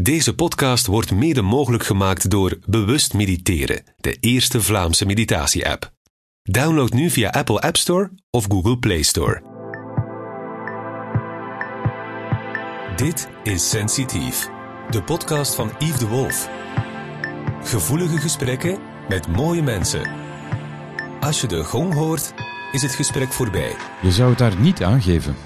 Deze podcast wordt mede mogelijk gemaakt door Bewust Mediteren, de eerste Vlaamse meditatie-app. Download nu via Apple App Store of Google Play Store. Dit is Sensitief, de podcast van Yves de Wolf. Gevoelige gesprekken met mooie mensen. Als je de gong hoort, is het gesprek voorbij. Je zou het daar niet aangeven.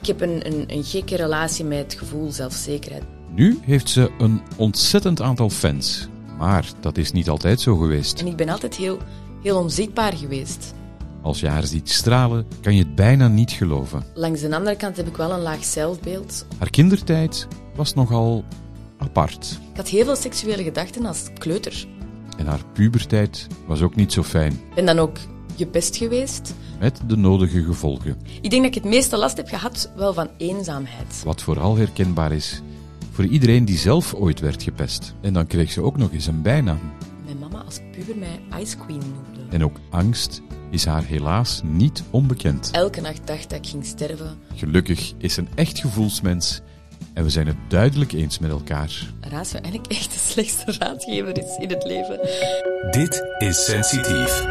Ik heb een, een, een gekke relatie met het gevoel zelfzekerheid. Nu heeft ze een ontzettend aantal fans. Maar dat is niet altijd zo geweest. En ik ben altijd heel, heel onzichtbaar geweest. Als je haar ziet stralen, kan je het bijna niet geloven. Langs de andere kant heb ik wel een laag zelfbeeld. Haar kindertijd was nogal apart. Ik had heel veel seksuele gedachten als kleuter. En haar pubertijd was ook niet zo fijn. Ik ben dan ook gepest geweest. Met de nodige gevolgen. Ik denk dat ik het meeste last heb gehad wel van eenzaamheid. Wat vooral herkenbaar is voor iedereen die zelf ooit werd gepest. En dan kreeg ze ook nog eens een bijnaam. Mijn mama als puber mij Ice Queen noemde. En ook angst is haar helaas niet onbekend. Elke nacht dacht dat ik ging sterven. Gelukkig is ze een echt gevoelsmens en we zijn het duidelijk eens met elkaar. Raas eigenlijk echt de slechtste raadgever is in het leven. Dit is Sensitief.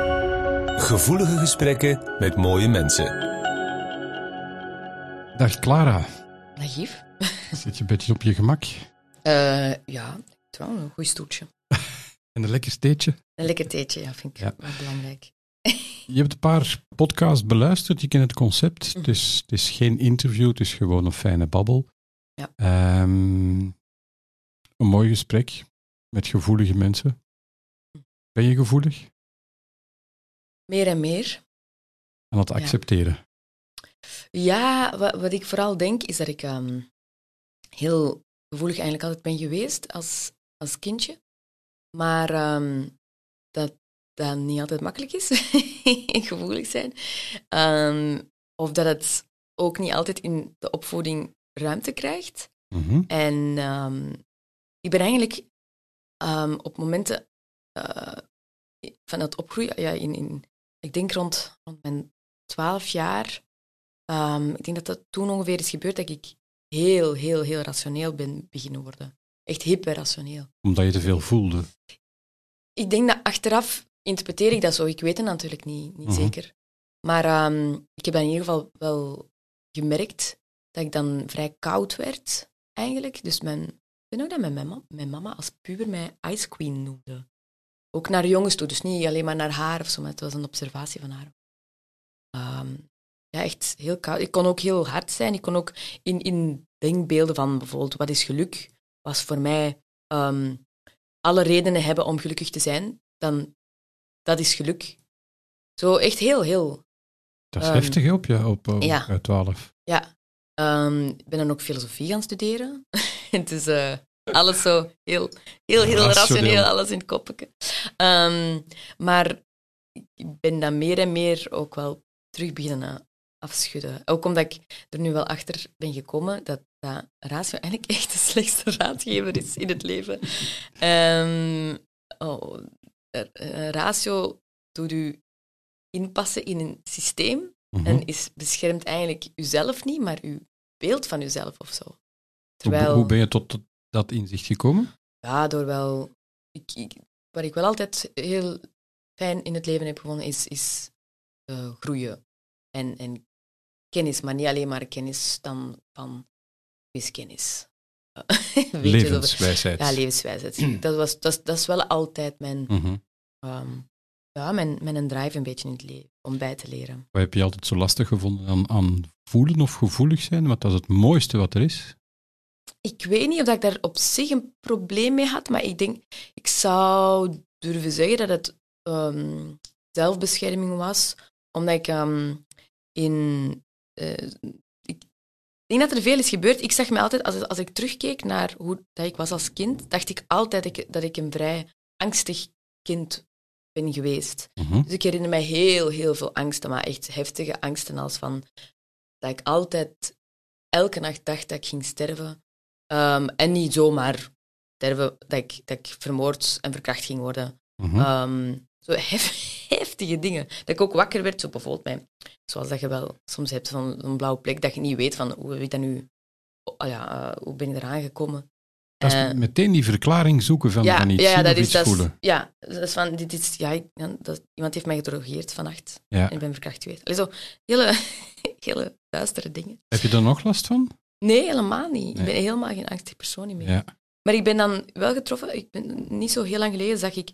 Gevoelige gesprekken met mooie mensen. Dag Clara, Naïef? zit je een beetje op je gemak? Eh ja, wel een goed stoeltje. En een lekker steetje? Een lekker theetje, ja, vind ik Ja. wel belangrijk. Je hebt een paar podcasts beluisterd, je kent het concept. Het, is, het is geen interview, het is gewoon een fijne babbel. Ja. Ehm, een mooi gesprek met gevoelige mensen. Ben je gevoelig? Meer en meer. Het Ja. accepteren. Ja, wat, wat ik vooral denk is dat ik ehm, heel gevoelig eigenlijk altijd ben geweest als, als kindje. Maar ehm, dat dat niet altijd makkelijk is, gevoelig zijn. Ehm, of dat het ook niet altijd in de opvoeding ruimte krijgt. Mhm. En ik ben eigenlijk op momenten eh, van het opgroeien, ja, in, in, ik denk rond, rond mijn twaalf jaar, ehm, ik denk dat dat toen ongeveer is gebeurd dat ik heel, heel, heel rationeel ben beginnen worden. Echt hyperrationeel. Omdat je te veel voelde. Ik denk dat achteraf interpreteer ik dat zo. Ik weet het natuurlijk niet, niet Mhm. zeker. Maar ehm, ik heb dan in ieder geval wel gemerkt dat ik dan vrij koud werd, eigenlijk. Dus mijn, ik weet ook dat mijn mama, mijn mama als puber mij Ice Queen noemde. Ook naar jongens toe, dus niet alleen maar naar haar of zo, maar het was een observatie van haar. Ehm, ja, echt heel koud. Ik kon ook heel hard zijn. Ik kon ook in, in denkbeelden van bijvoorbeeld wat is geluk, was voor mij ehm, alle redenen hebben om gelukkig te zijn, dan dat is geluk. Zo echt heel, heel. Dat is Ehm, heftig op je op, op ja. uit 12. Ja. Ehm, ik ben dan ook filosofie gaan studeren. het is eh, alles zo heel, heel, heel Rationeel. rationeel, alles in het koppetje. Maar ik ben dan meer en meer ook wel terug beginnen afschudden. Ook omdat ik er nu wel achter ben gekomen dat, dat ratio eigenlijk echt de slechtste raadgever is in het leven. Ehm, oh, eh, ratio doet u inpassen in een systeem Mhm. en is beschermt eigenlijk uzelf niet, maar uw beeld van uzelf of zo. Hoe- Terwijl, Hoe ben je tot tot dat inzicht gekomen? ja, door wel... Ik, ik, wat ik wel altijd heel fijn in het leven heb gevonden, is, is eh, groeien. En, en kennis, maar niet alleen maar kennis dan van wiskennis. Wel? Levenswijsheid. Ja, levenswijsheid. dat, was, dat, is- dat is wel altijd mijn, Mhm. ehm, ja, mijn, mijn drive een beetje in het leven, om bij te leren. Wat heb je altijd zo lastig gevonden aan, aan voelen of gevoelig zijn? Want dat is het mooiste wat er is. Ik weet niet of dat ik daar op zich een probleem mee had, maar ik denk, ik zou durven zeggen dat het ehm, zelfbescherming was, omdat ik ehm, in. Eh, ik denk dat er veel is gebeurd. Ik zag me altijd, als, als ik terugkeek naar hoe dat ik was als kind, dacht ik altijd dat ik, dat ik een vrij angstig kind ben geweest. Mhm. Dus ik herinner mij heel, heel veel angsten, maar echt heftige angsten als van dat ik altijd elke nacht dacht dat ik ging sterven. Ehm, en niet zomaar sterven, dat ik, dat ik vermoord en verkracht ging worden. Mhm. Ehm, zo hef- heftige dingen. Dat ik ook wakker werd, zo bijvoorbeeld bij, zoals dat je wel soms hebt van een blauwe plek, dat je niet weet van hoe heb ik dat nu, oh, ja, eh, hoe ben ik eraan gekomen. Dat is Eh, meteen die verklaring zoeken van, van iets ja, ja, zien dat is, iets dat is- ja, dat is van, dit is, ja, ik- ja, dat, iemand heeft mij gedrogeerd vannacht Ja. en ik ben verkracht geweest. Allee, zo hele, hele duistere dingen. Heb je er nog last van? Nee, helemaal niet. Nee. Ik ben helemaal geen angstige persoon meer. Ja. Maar ik ben dan wel getroffen, ik ben, niet zo heel lang geleden zag ik,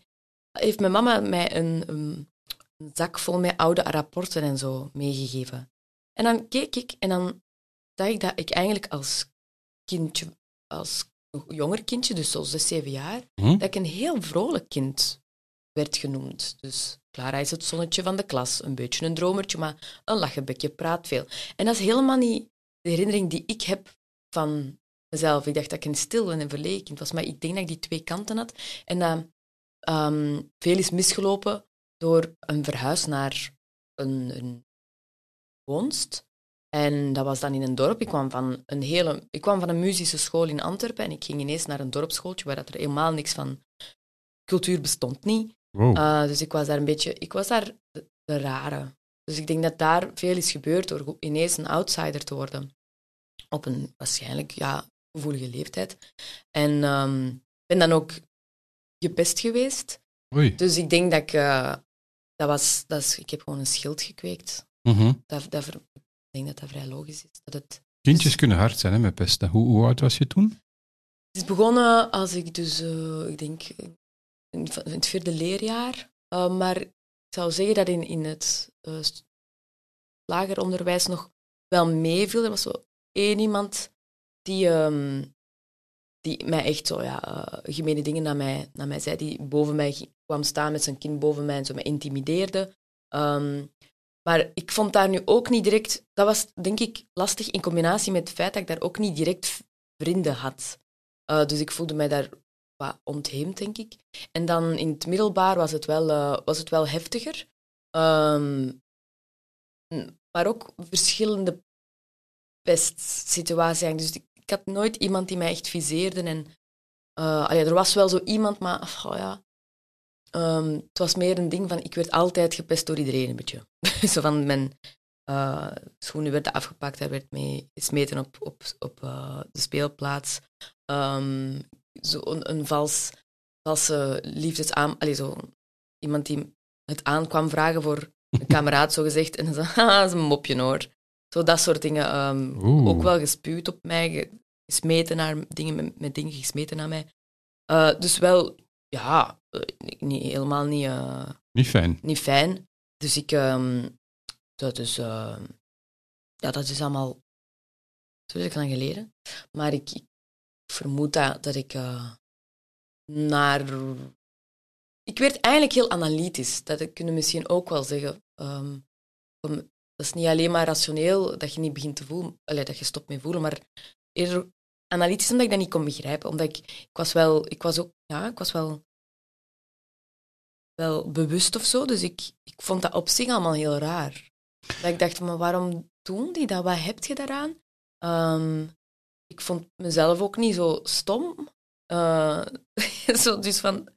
heeft mijn mama mij een, een, zak vol met oude rapporten en zo meegegeven. En dan keek ik en dan zag ik dat ik eigenlijk als kindje, als jonger kindje, dus zo zes, zeven jaar, Hm? dat ik een heel vrolijk kind werd genoemd. Dus Clara is het zonnetje van de klas, een beetje een dromertje, maar een lachenbekje, praat veel. En dat is helemaal niet de herinnering die ik heb van mezelf. Ik dacht dat ik een stil en een verlegen kind was, maar ik denk dat ik die twee kanten had. En dat ehm, veel is misgelopen door een verhuis naar een, een woonst. En dat was dan in een dorp. Ik kwam, van een hele, ik kwam van een muzische school in Antwerpen en ik ging ineens naar een dorpsschooltje waar dat er helemaal niks van cultuur bestond niet. Wow. Uh, dus ik was daar een beetje, ik was daar de, de rare. Dus ik denk dat daar veel is gebeurd door ineens een outsider te worden. Op een waarschijnlijk ja, gevoelige leeftijd. En ehm, ben dan ook gepest geweest. Oei. Dus ik denk dat ik, eh, dat was, dat is, ik heb gewoon een schild gekweekt. Mhm. Dat, dat, ik denk dat dat vrij logisch is. Dat het, Kindjes kunnen hard zijn hè, met pesten. Hoe, hoe oud was je toen? het is begonnen als ik dus, eh, ik denk, in, in het vierde leerjaar. Uh, maar ik zou zeggen dat in, in het uh, lager onderwijs nog wel meeviel. Er was zo één iemand die, um, die mij echt zo, ja, uh, gemene dingen naar mij, naar mij zei. Die boven mij kwam staan met zijn kind boven mij en zo mij intimideerde. Um, maar ik vond daar nu ook niet direct... Dat was, denk ik, lastig in combinatie met het feit dat ik daar ook niet direct vrienden had. Uh, dus ik voelde mij daar wat ontheemd, denk ik. En dan in het middelbaar was het wel, uh, was het wel heftiger. Um, maar ook verschillende pestsituaties. Dus ik, ik, had nooit iemand die mij echt viseerde. En, uh, allee, er was wel zo iemand, maar oh ja, Um, het was meer een ding van, ik werd altijd gepest door iedereen een beetje. Zo van, mijn uh, schoenen werden afgepakt, hij werd mee gesmeten op, op, op uh, de speelplaats. Um, zo een, een vals, valse liefdesaan... Allee, zo iemand die het aan kwam vragen voor een kameraad, zo gezegd. En dan zo, haha, dat is een mopje hoor. Zo dat soort dingen. Um, ook wel gespuwd op mij, gesmeten naar dingen, met, met dingen gesmeten naar mij. Uh, dus wel ja, niet, helemaal niet... Uh, niet fijn. Niet fijn. Dus ik... Um, dat is... Uh, ja, dat is allemaal... Zo is lang geleden. Maar ik, ik vermoed dat, dat ik naar... Ik werd eigenlijk heel analytisch. Dat kunnen misschien ook wel zeggen. Um, om, dat is niet alleen maar rationeel dat je niet begint te voelen... Dat je stopt met voelen, maar eerder analytisch omdat ik dat niet kon begrijpen. Omdat ik, ik was wel, ik was ook, ja, ik was wel, wel bewust of zo. Dus ik, ik vond dat op zich allemaal heel raar. Dat ik dacht, maar waarom doen die dat? Wat heb je daaraan? Um, ik vond mezelf ook niet zo stom. Uh, zo, dus van,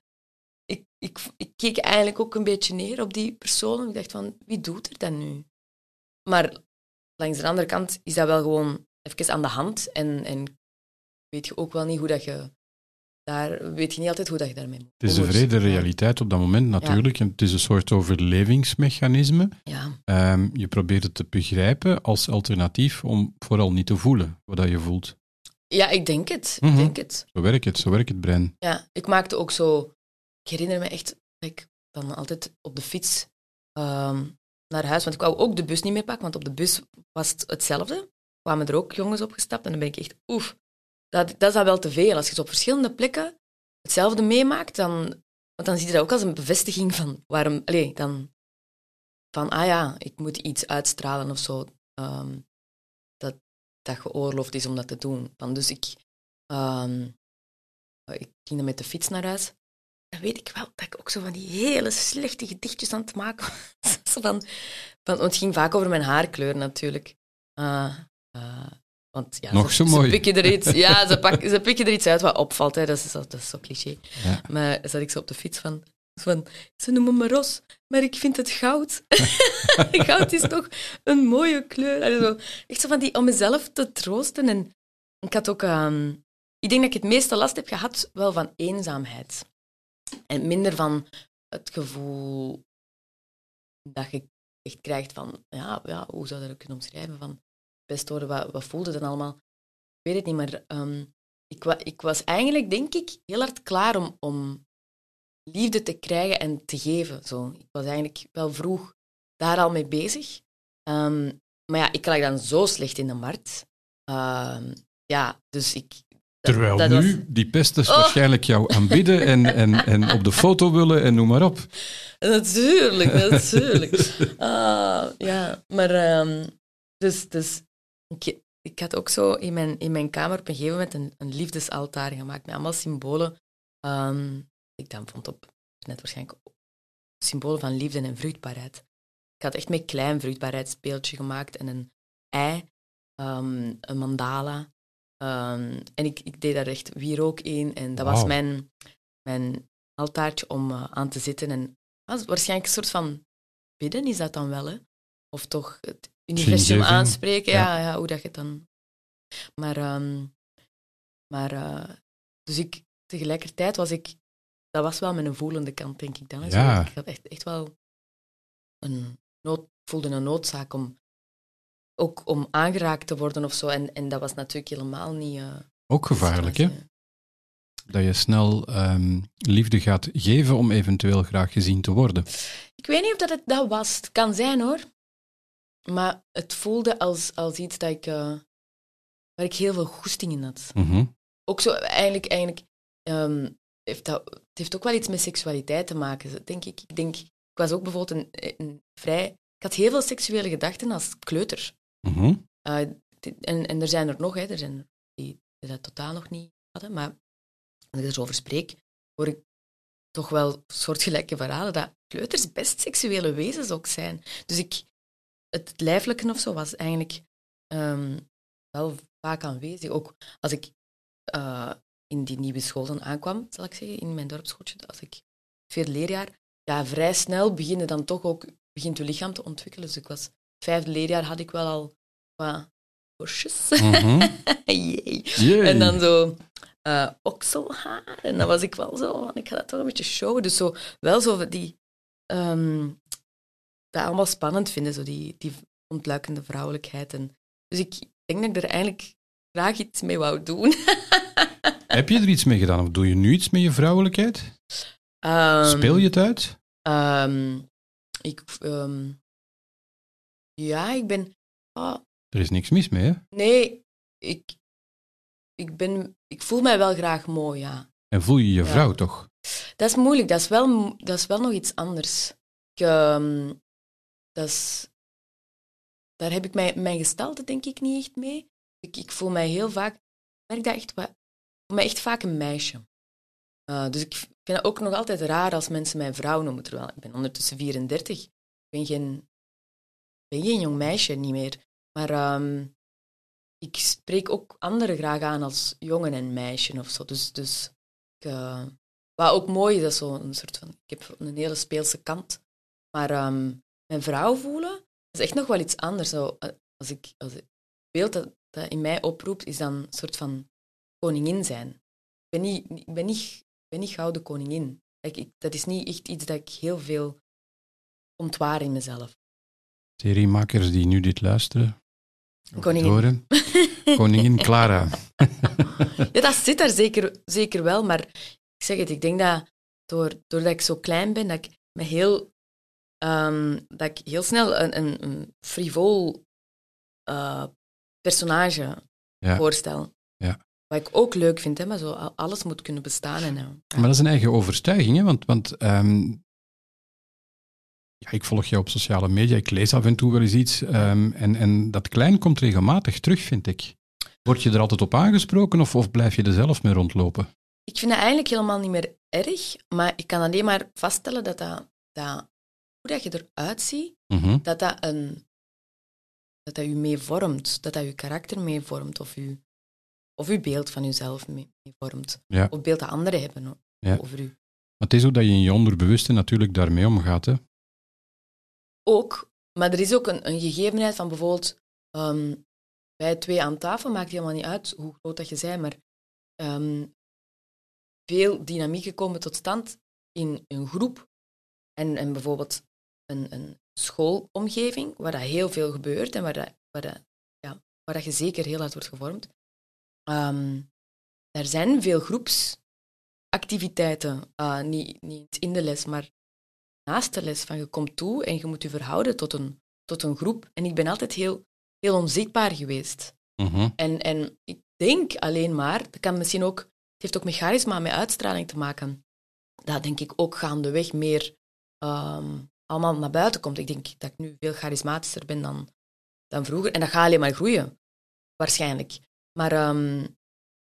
ik, ik, ik keek eigenlijk ook een beetje neer op die persoon. Ik dacht van, wie doet er dat nu? Maar langs de andere kant is dat wel gewoon even aan de hand. En, en weet je ook wel niet hoe dat je daar weet je niet altijd hoe dat je daarmee moet. Het is een vrede realiteit op dat moment natuurlijk. Ja. En het is een soort overlevingsmechanisme. Ja. Um, je probeert het te begrijpen als alternatief om vooral niet te voelen wat je voelt. Ja, ik denk het. Mm -hmm. Ik denk het. Zo werkt het, zo werkt het brein. Ja, ik maakte ook zo... Ik herinner me echt dat ik dan altijd op de fiets um, naar huis... Want ik wou ook de bus niet meer pakken, want op de bus was het hetzelfde. kwamen er ook jongens opgestapt en dan ben ik echt... Oef, dat, dat is dan wel te veel. Als je zo op verschillende plekken hetzelfde meemaakt, dan, want dan zie je dat ook als een bevestiging van waarom, allez, dan van, ah ja, ik moet iets uitstralen of zo, um, dat, dat geoorloofd is om dat te doen. Dus ik, um, ik ging dan met de fiets naar huis. Dan weet ik wel dat ik ook zo van die hele slechte gedichtjes aan het maken was. van, van, want het ging vaak over mijn haarkleur natuurlijk. Uh, uh, want ja, Nog ze, zo ze mooi. Pikken er iets, ja, ze, pak, ze pikken er iets uit wat opvalt. Hè. Dat, is, dat is zo cliché. Ja. Maar zat ik zo op de fiets van... van ze noemen me ros, maar ik vind het goud. goud is toch een mooie kleur. Zo, echt zo van die, om mezelf te troosten. En ik had ook... Um, ik denk dat ik het meeste last heb gehad wel van eenzaamheid. En minder van het gevoel dat je echt krijgt van, ja, ja hoe zou je dat kunnen omschrijven? Van, best wat, wat voelde dan allemaal? Ik weet het niet, maar ehm, ik, ik was eigenlijk, denk ik, heel hard klaar om, om liefde te krijgen en te geven. Zo. Ik was eigenlijk wel vroeg daar al mee bezig. Ehm, maar ja, ik lag dan zo slecht in de markt. Ehm, ja, dus ik... Terwijl dat nu was- die pesters Oh. waarschijnlijk jou aanbidden en, en, en op de foto willen en noem maar op. Natuurlijk, natuurlijk. Ah, ja, maar... ehm, dus dus ik, ik had ook zo in mijn, in mijn kamer op een gegeven moment een, een liefdesaltaar gemaakt met allemaal symbolen. ehm, ik dan vond op net waarschijnlijk symbolen van liefde en vruchtbaarheid. Ik had echt met klein vruchtbaarheidsspeeltje gemaakt en een ei, ehm, een mandala. Ehm, en ik, ik deed daar echt wierook in. En dat was mijn, mijn altaartje om eh, aan te zitten. En was waarschijnlijk een soort van bidden is dat dan wel, hè? Of toch het universum aanspreken. Ja. Ja, ja, hoe dat je het dan... Maar, ehm, maar eh, dus ik, tegelijkertijd was ik... Dat was wel mijn voelende kant, denk ik dan. Ja. Ik had echt, echt wel een nood, voelde een noodzaak om ook om aangeraakt te worden of zo. En, en dat was natuurlijk helemaal niet... eh, Ook gevaarlijk, hè? Dat je snel ehm, liefde gaat geven om eventueel graag gezien te worden. Ik weet niet of dat het dat was. Het kan zijn hoor. Maar het voelde als, als iets dat ik, eh, waar ik heel veel goesting in had. Mhm. Ook zo, eigenlijk, eigenlijk ehm, heeft dat, het heeft ook wel iets met seksualiteit te maken, denk ik. Ik denk, ik was ook bijvoorbeeld een, een vrij... Ik had heel veel seksuele gedachten als kleuter. Mhm. Dit- en, en er zijn er nog, hè, er zijn die, dat totaal nog niet hadden. Maar als ik erover spreek, hoor ik toch wel soortgelijke verhalen dat kleuters best seksuele wezens ook zijn. Dus ik, het lijfelijke of zo was eigenlijk ehm, wel vaak aanwezig. Ook als ik eh, in die nieuwe school dan aankwam, zal ik zeggen, in mijn dorpsschooltje, als ik vierde leerjaar, ja, vrij snel beginnen dan toch ook, begint je lichaam te ontwikkelen. Dus ik was, vijfde leerjaar had ik wel al wat borstjes. Jee. Jee. En dan zo eh, okselhaar. En dan was ik wel zo van, ik ga dat toch een beetje showen. Dus zo, wel zo die... ehm, dat allemaal spannend vinden, zo die, die ontluikende vrouwelijkheid. En, dus ik denk dat ik er eigenlijk graag iets mee wou doen. Heb je er iets mee gedaan of doe je nu iets met je vrouwelijkheid? Ehm, Speel je het uit? ehm, ik... ja, ik ben... ah, Er is niks mis mee, hè? nee, ik, ik, ben, ik voel mij wel graag mooi, ja. En voel je je Ja. vrouw toch? Dat is moeilijk, dat is wel, dat is wel nog iets anders. Ik, ehm, dat is, daar heb ik mijn, mijn gestalte denk ik niet echt mee. Ik, ik voel mij heel vaak, merk dat echt, ik voel mij echt vaak een meisje. Eh, dus ik vind het ook nog altijd raar als mensen mij vrouw noemen, terwijl ik ben ondertussen 34. Ik ben geen, ben geen jong meisje, niet meer. Maar ehm, ik spreek ook anderen graag aan als jongen en meisje of zo. Dus, dus ik, eh, wat ook mooi is, dat zo een soort van... Ik heb een hele speelse kant. Maar ehm, mijn vrouw voelen, is echt nog wel iets anders. Zo, eh, als ik, als het beeld dat, dat in mij oproept, is dan een soort van koningin zijn. Ik ben niet, ik ben niet, ben niet gouden koningin. Ik, dat is niet echt iets dat ik heel veel ontwaar in mezelf. Seriemakers die nu dit luisteren. Koningin. horen. Koningin Clara. Ja, dat zit daar zeker, zeker wel, maar ik zeg het, ik denk dat door, doordat ik zo klein ben, dat ik me heel, ehm, dat ik heel snel een, een, een frivol eh, personage Ja. voorstel. Ja. Wat ik ook leuk vind, hè, maar zo al- alles moet kunnen bestaan. En, eh, Maar dat is een eigen overtuiging, hè? want, want ehm, ja, ik volg jou op sociale media, ik lees af en toe wel eens iets. ehm, en, en dat klein komt regelmatig terug, vind ik. Word je er altijd op aangesproken of, of blijf je er zelf mee rondlopen? Ik vind het eigenlijk helemaal niet meer erg, maar ik kan alleen maar vaststellen dat, dat, dat hoe dat je eruit ziet, Mhm. dat dat een dat dat u mee vormt, dat dat uw karakter mee vormt, of uw, of uw beeld van uzelf mee, mee vormt. Ja. Of beeld dat anderen hebben Ja. over u. Maar het is ook dat je in je onderbewuste natuurlijk daarmee omgaat. Hè? Ook, maar er is ook een, een gegevenheid van bijvoorbeeld, ehm, bij twee aan tafel maakt helemaal niet uit hoe groot dat je bent, maar ehm, veel dynamieken komen tot stand in een groep. En, en bijvoorbeeld een, een schoolomgeving, waar dat heel veel gebeurt en waar, dat, waar, dat, ja, waar dat je zeker heel hard wordt gevormd. Ehm, er zijn veel groepsactiviteiten, uh, niet, niet in de les, maar les. Van je komt toe en je moet je verhouden tot een, tot een groep. En ik ben altijd heel, heel onzichtbaar geweest. Mhm. En, en ik denk alleen maar, dat kan misschien ook, het heeft ook met charisma, met uitstraling te maken. Dat denk ik ook gaandeweg meer ehm, allemaal naar buiten komt. Ik denk dat ik nu veel charismatischer ben dan, dan vroeger. En dat gaat alleen maar groeien, waarschijnlijk. Maar ehm,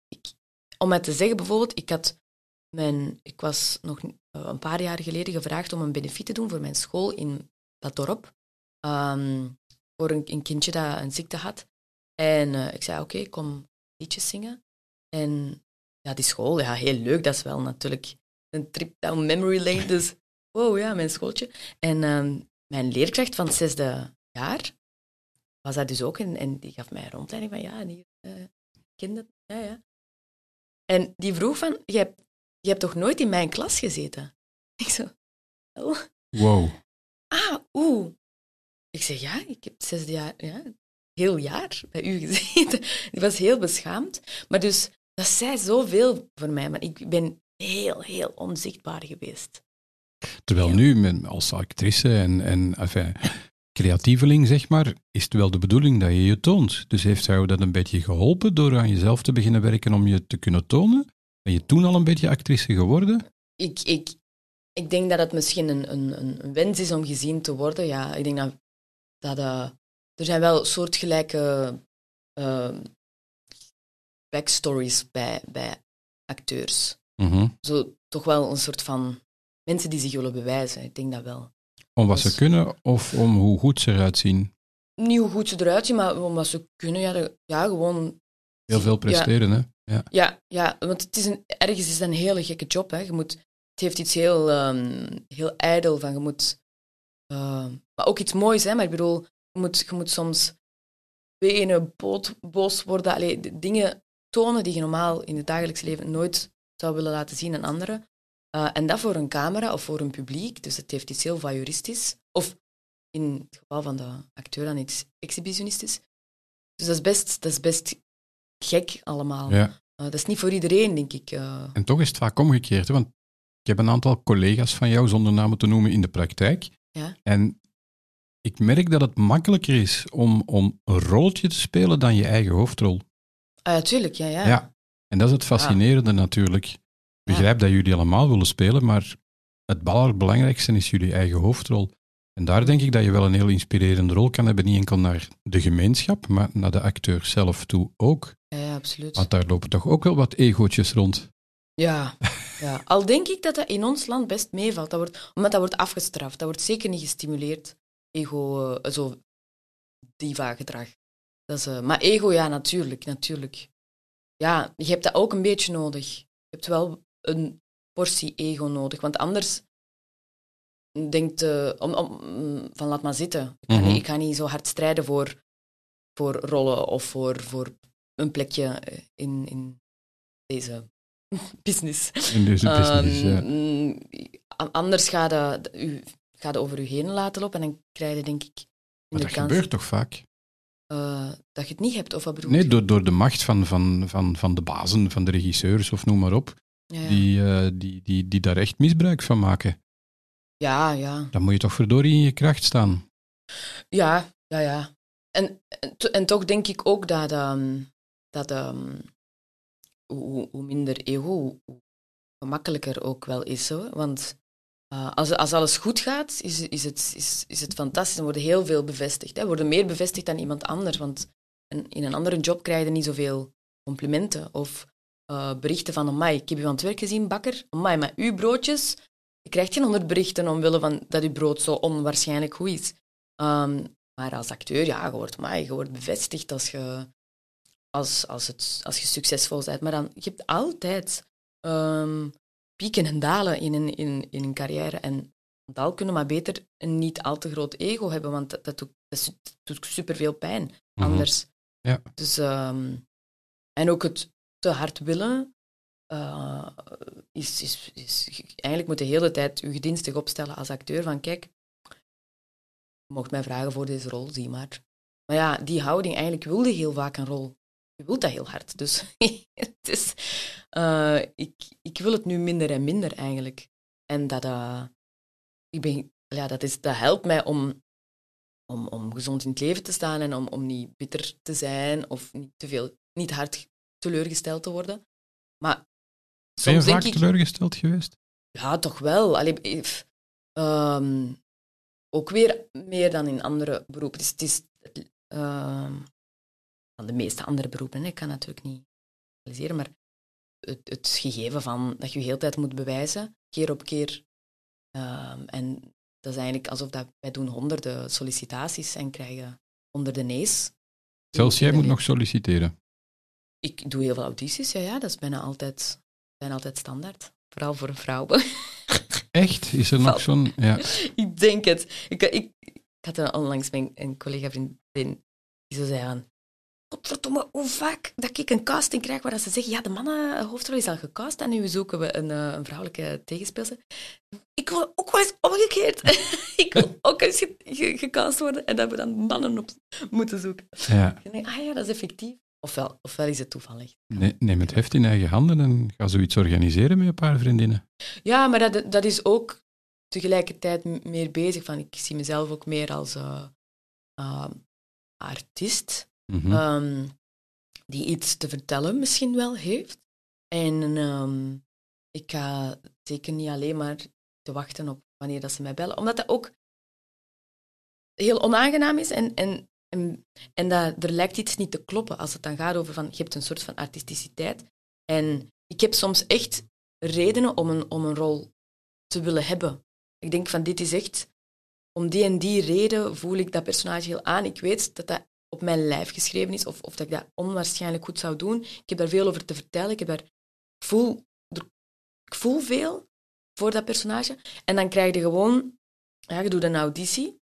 ik, om het te zeggen, bijvoorbeeld, ik, had mijn, ik was nog eh, een paar jaar geleden gevraagd om een benefiet te doen voor mijn school in dat dorp. Ehm, voor een, een, kindje dat een ziekte had. En uh, ik zei, oké, okay, kom liedjes zingen. En ja, die school, ja, heel leuk. Dat is wel natuurlijk een trip down memory lane. Dus, wow, ja, mijn schooltje. En uh, mijn leerkracht van het zesde jaar was dat dus ook. En, en die gaf mij een rondleiding van, ja, en hier, uh, kinderen, ja, ja. En die vroeg van, je hebt, je hebt toch nooit in mijn klas gezeten? Ik zo, oh. Wow. Ah, oeh. Ik zeg, ja, ik heb zesde jaar, ja, heel jaar bij u gezeten. Die was heel beschaamd. Maar dus, dat zei zoveel voor mij. Maar ik ben heel, heel onzichtbaar geweest. Terwijl nu, als actrice en, en enfin, creatieveling, zeg maar, is het wel de bedoeling dat je je toont. Dus heeft jou dat een beetje geholpen door aan jezelf te beginnen werken om je te kunnen tonen? Ben je toen al een beetje actrice geworden? Ik, ik, ik denk dat het misschien een, een, een wens is om gezien te worden. Ja, ik denk dat, dat eh, er zijn wel soortgelijke uh, backstories bij, bij acteurs. Mhm. Zo toch wel een soort van mensen die zich willen bewijzen. Ik denk dat wel. Om wat Dus- ze kunnen of om hoe goed ze eruit zien? Niet hoe goed ze eruit zien, maar om wat ze kunnen. Ja, ja gewoon Heel veel presteren, hè? Ja. Ja, ja want het is een, ergens is dat een hele gekke job. Hè. Je moet, het heeft iets heel, ehm, heel ijdel van. Je moet, ehm, maar ook iets moois, hè. Maar ik bedoel, je moet, je moet soms benen, boot, boos worden. Allee, dingen tonen die je normaal in het dagelijks leven nooit zou willen laten zien aan anderen. Eh, en dat voor een camera of voor een publiek. Dus het heeft iets heel voyeuristisch. Of in het geval van de acteur dan iets exhibitionistisch. Dus dat is best, dat is best gek allemaal. ja. Uh, dat is niet voor iedereen, denk ik. Uh, En toch is het vaak omgekeerd, hè? want ik heb een aantal collega's van jou, zonder namen te noemen, in de praktijk. Ja. En ik merk dat het makkelijker is om, om een rolletje te spelen dan je eigen hoofdrol. ah, tuurlijk, ja, ja. Ja. En dat is het fascinerende natuurlijk. Ik begrijp dat jullie allemaal willen spelen, maar het allerbelangrijkste is jullie eigen hoofdrol. En daar denk ik dat je wel een heel inspirerende rol kan hebben, niet enkel naar de gemeenschap, maar naar de acteur zelf toe ook. Ja, absoluut. Want daar lopen toch ook wel wat egootjes rond. Ja, ja, al denk ik dat dat in ons land best meevalt. Dat wordt, omdat dat wordt afgestraft. Dat wordt zeker niet gestimuleerd. Ego, uh, zo diva-gedrag. Dat is, uh, maar ego, ja, natuurlijk, natuurlijk. Ja, je hebt dat ook een beetje nodig. Je hebt wel een portie ego nodig, want anders denkt uh, om, om, van laat maar zitten. Ik ga, Mhm. niet, ik ga niet zo hard strijden voor, voor rollen of voor, voor een plekje in, in deze business. In deze business, ja. Um, Anders gaat het u gaat over u heen laten lopen en dan krijg je denk ik... Maar dat kans, gebeurt toch vaak? uh, dat je het niet hebt, of wat bedoel Nee, je? door, door de macht van, van, van, van de bazen, van de regisseurs of noem maar op, Ja, ja. Die, uh, die, die, die daar echt misbruik van maken. Ja, ja. Dan moet je toch verdorie in je kracht staan. Ja, ja, ja. En, en, en toch denk ik ook dat, um, dat um, hoe, hoe, minder ego, hoe, hoe gemakkelijker ook wel is. Hoor. Want uh, als, als alles goed gaat, is, is, het, is, is het fantastisch. Er worden heel veel bevestigd. Hè. worden meer bevestigd dan iemand anders. Want in een andere job krijg je niet zoveel complimenten of uh, berichten van amai, ik heb u aan het werk gezien, bakker. Amai, maar uw broodjes... Je krijgt geen honderd berichten omwille van dat uw brood zo onwaarschijnlijk goed is. Um, maar als acteur, ja, je wordt, amai, je wordt bevestigd als je, als, als, het, als je succesvol bent. Maar dan, je hebt altijd um, pieken en dalen in een, in, in een carrière. En dal kunnen maar beter een niet al te groot ego hebben, want dat, dat, doet, dat doet superveel pijn Mhm. anders. Ja. Dus, um, en ook het te hard willen uh, is, is, eigenlijk moet je de hele tijd je gedienstig opstellen als acteur van kijk, mocht mij vragen voor deze rol, zie maar. Maar ja, die houding, eigenlijk wilde heel vaak een rol. Je wilt dat heel hard. Dus het is, uh, ik, ik wil het nu minder en minder eigenlijk. En dat, uh, ik ben, ja, dat, is, dat helpt mij om, om, om gezond in het leven te staan en om, om niet bitter te zijn of niet te veel, niet hard teleurgesteld te worden. Maar ben je vaak ik, teleurgesteld geweest? ja, toch wel. Allee, if- ehm, ook weer meer dan in andere beroepen. Het is, het is van de meeste andere beroepen, hè. ik kan natuurlijk niet realiseren, maar het, het gegeven van dat je je heel tijd moet bewijzen, keer op keer. Ehm, en dat is eigenlijk alsof dat, wij doen honderden sollicitaties en krijgen honderden nee's. Zelfs jij moet nog solliciteren. Ik doe heel veel audities, ja, ja dat is bijna altijd, bijna altijd standaard. Vooral voor vrouwen. Echt? Is er nog zo'n... Ja. ik denk het. Ik, ik, ik had onlangs mijn, een collega-vriendin die zo zei aan... Godverdomme, hoe vaak dat ik een casting krijg waar dat ze zeggen ja, de mannenhoofdrol is al gecast en nu zoeken we een, eh, een vrouwelijke tegenspeelster. Ik wil ook wel eens omgekeerd. ik wil ook eens ge- ge- gecast worden en dat we dan mannen op moeten zoeken. ja. Ik denk, ah ja, dat is effectief. Ofwel, ofwel is het toevallig. Ne- Neem het heft in eigen handen en ga zoiets organiseren met een paar vriendinnen. Ja, maar dat, dat is ook tegelijkertijd meer bezig. Van, ik zie mezelf ook meer als eh, eh, artiest, Mhm. ehm, die iets te vertellen misschien wel heeft. En ehm, ik ga zeker niet alleen maar te wachten op wanneer dat ze mij bellen, omdat dat ook heel onaangenaam is en, en, en, en dat, er lijkt iets niet te kloppen als het dan gaat over van, je hebt een soort van artisticiteit. En ik heb soms echt redenen om een, om een rol te willen hebben. Ik denk van, dit is echt, om die en die reden voel ik dat personage heel aan. Ik weet dat dat op mijn lijf geschreven is, of, of dat ik dat onwaarschijnlijk goed zou doen. Ik heb daar veel over te vertellen. Ik, heb daar, voel, ik voel veel voor dat personage. En dan krijg je gewoon, ja, je doet een auditie,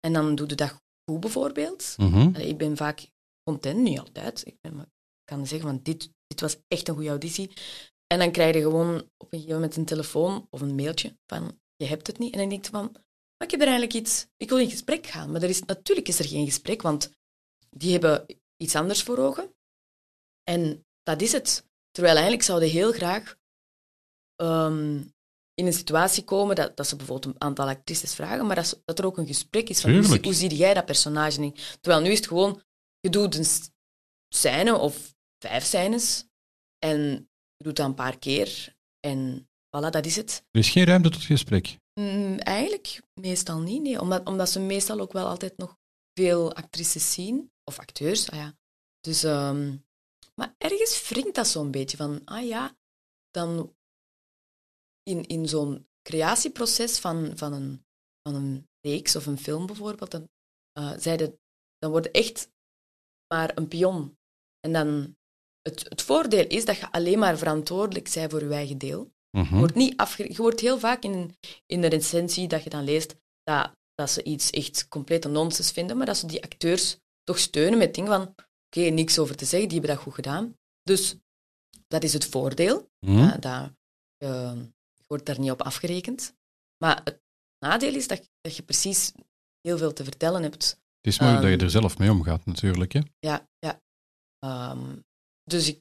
en dan doe je dat goed bijvoorbeeld. Mhm. Ik ben vaak content, niet altijd. Ik, ben, kan zeggen van dit, dit was echt een goede auditie. En dan krijg je gewoon op een gegeven moment een telefoon of een mailtje van je hebt het niet. En dan denk je van, maar ik heb er eigenlijk iets, ik wil in gesprek gaan. Maar er is, natuurlijk is er geen gesprek, want die hebben iets anders voor ogen. En dat is het. Terwijl eigenlijk zouden heel graag ehm, in een situatie komen dat, dat ze bijvoorbeeld een aantal actrices vragen, maar dat, ze- dat er ook een gesprek is van hoe, hoe zie jij dat personage niet? Terwijl nu is het gewoon, je doet een scène of vijf scènes en je doet dat een paar keer en voilà, dat is het. Er is geen ruimte tot gesprek. Mm, eigenlijk meestal niet, nee. Omdat, omdat ze meestal ook wel altijd nog veel actrices zien, of acteurs, ah ja. Dus, ehm, maar ergens wringt dat zo'n beetje van, ah ja, dan in, in zo'n creatieproces van, van, een, van een reeks of een film bijvoorbeeld, dan, eh zeiden, dan word je echt maar een pion. En dan, het, het voordeel is dat je alleen maar verantwoordelijk bent voor je eigen deel. Mhm. Je wordt, niet afge... je wordt heel vaak in, in de recensie dat je dan leest dat, dat ze iets echt complete nonsens vinden, maar dat ze die acteurs toch steunen met dingen van oké, niks over te zeggen, die hebben dat goed gedaan. Dus dat is het voordeel. Mhm. Ja, dat, eh, je wordt daar niet op afgerekend. Maar het nadeel is dat, dat je precies heel veel te vertellen hebt. Het is mooi dat je Ehm, er zelf mee omgaat, natuurlijk. Hè? Ja, ja. Ehm, dus ik,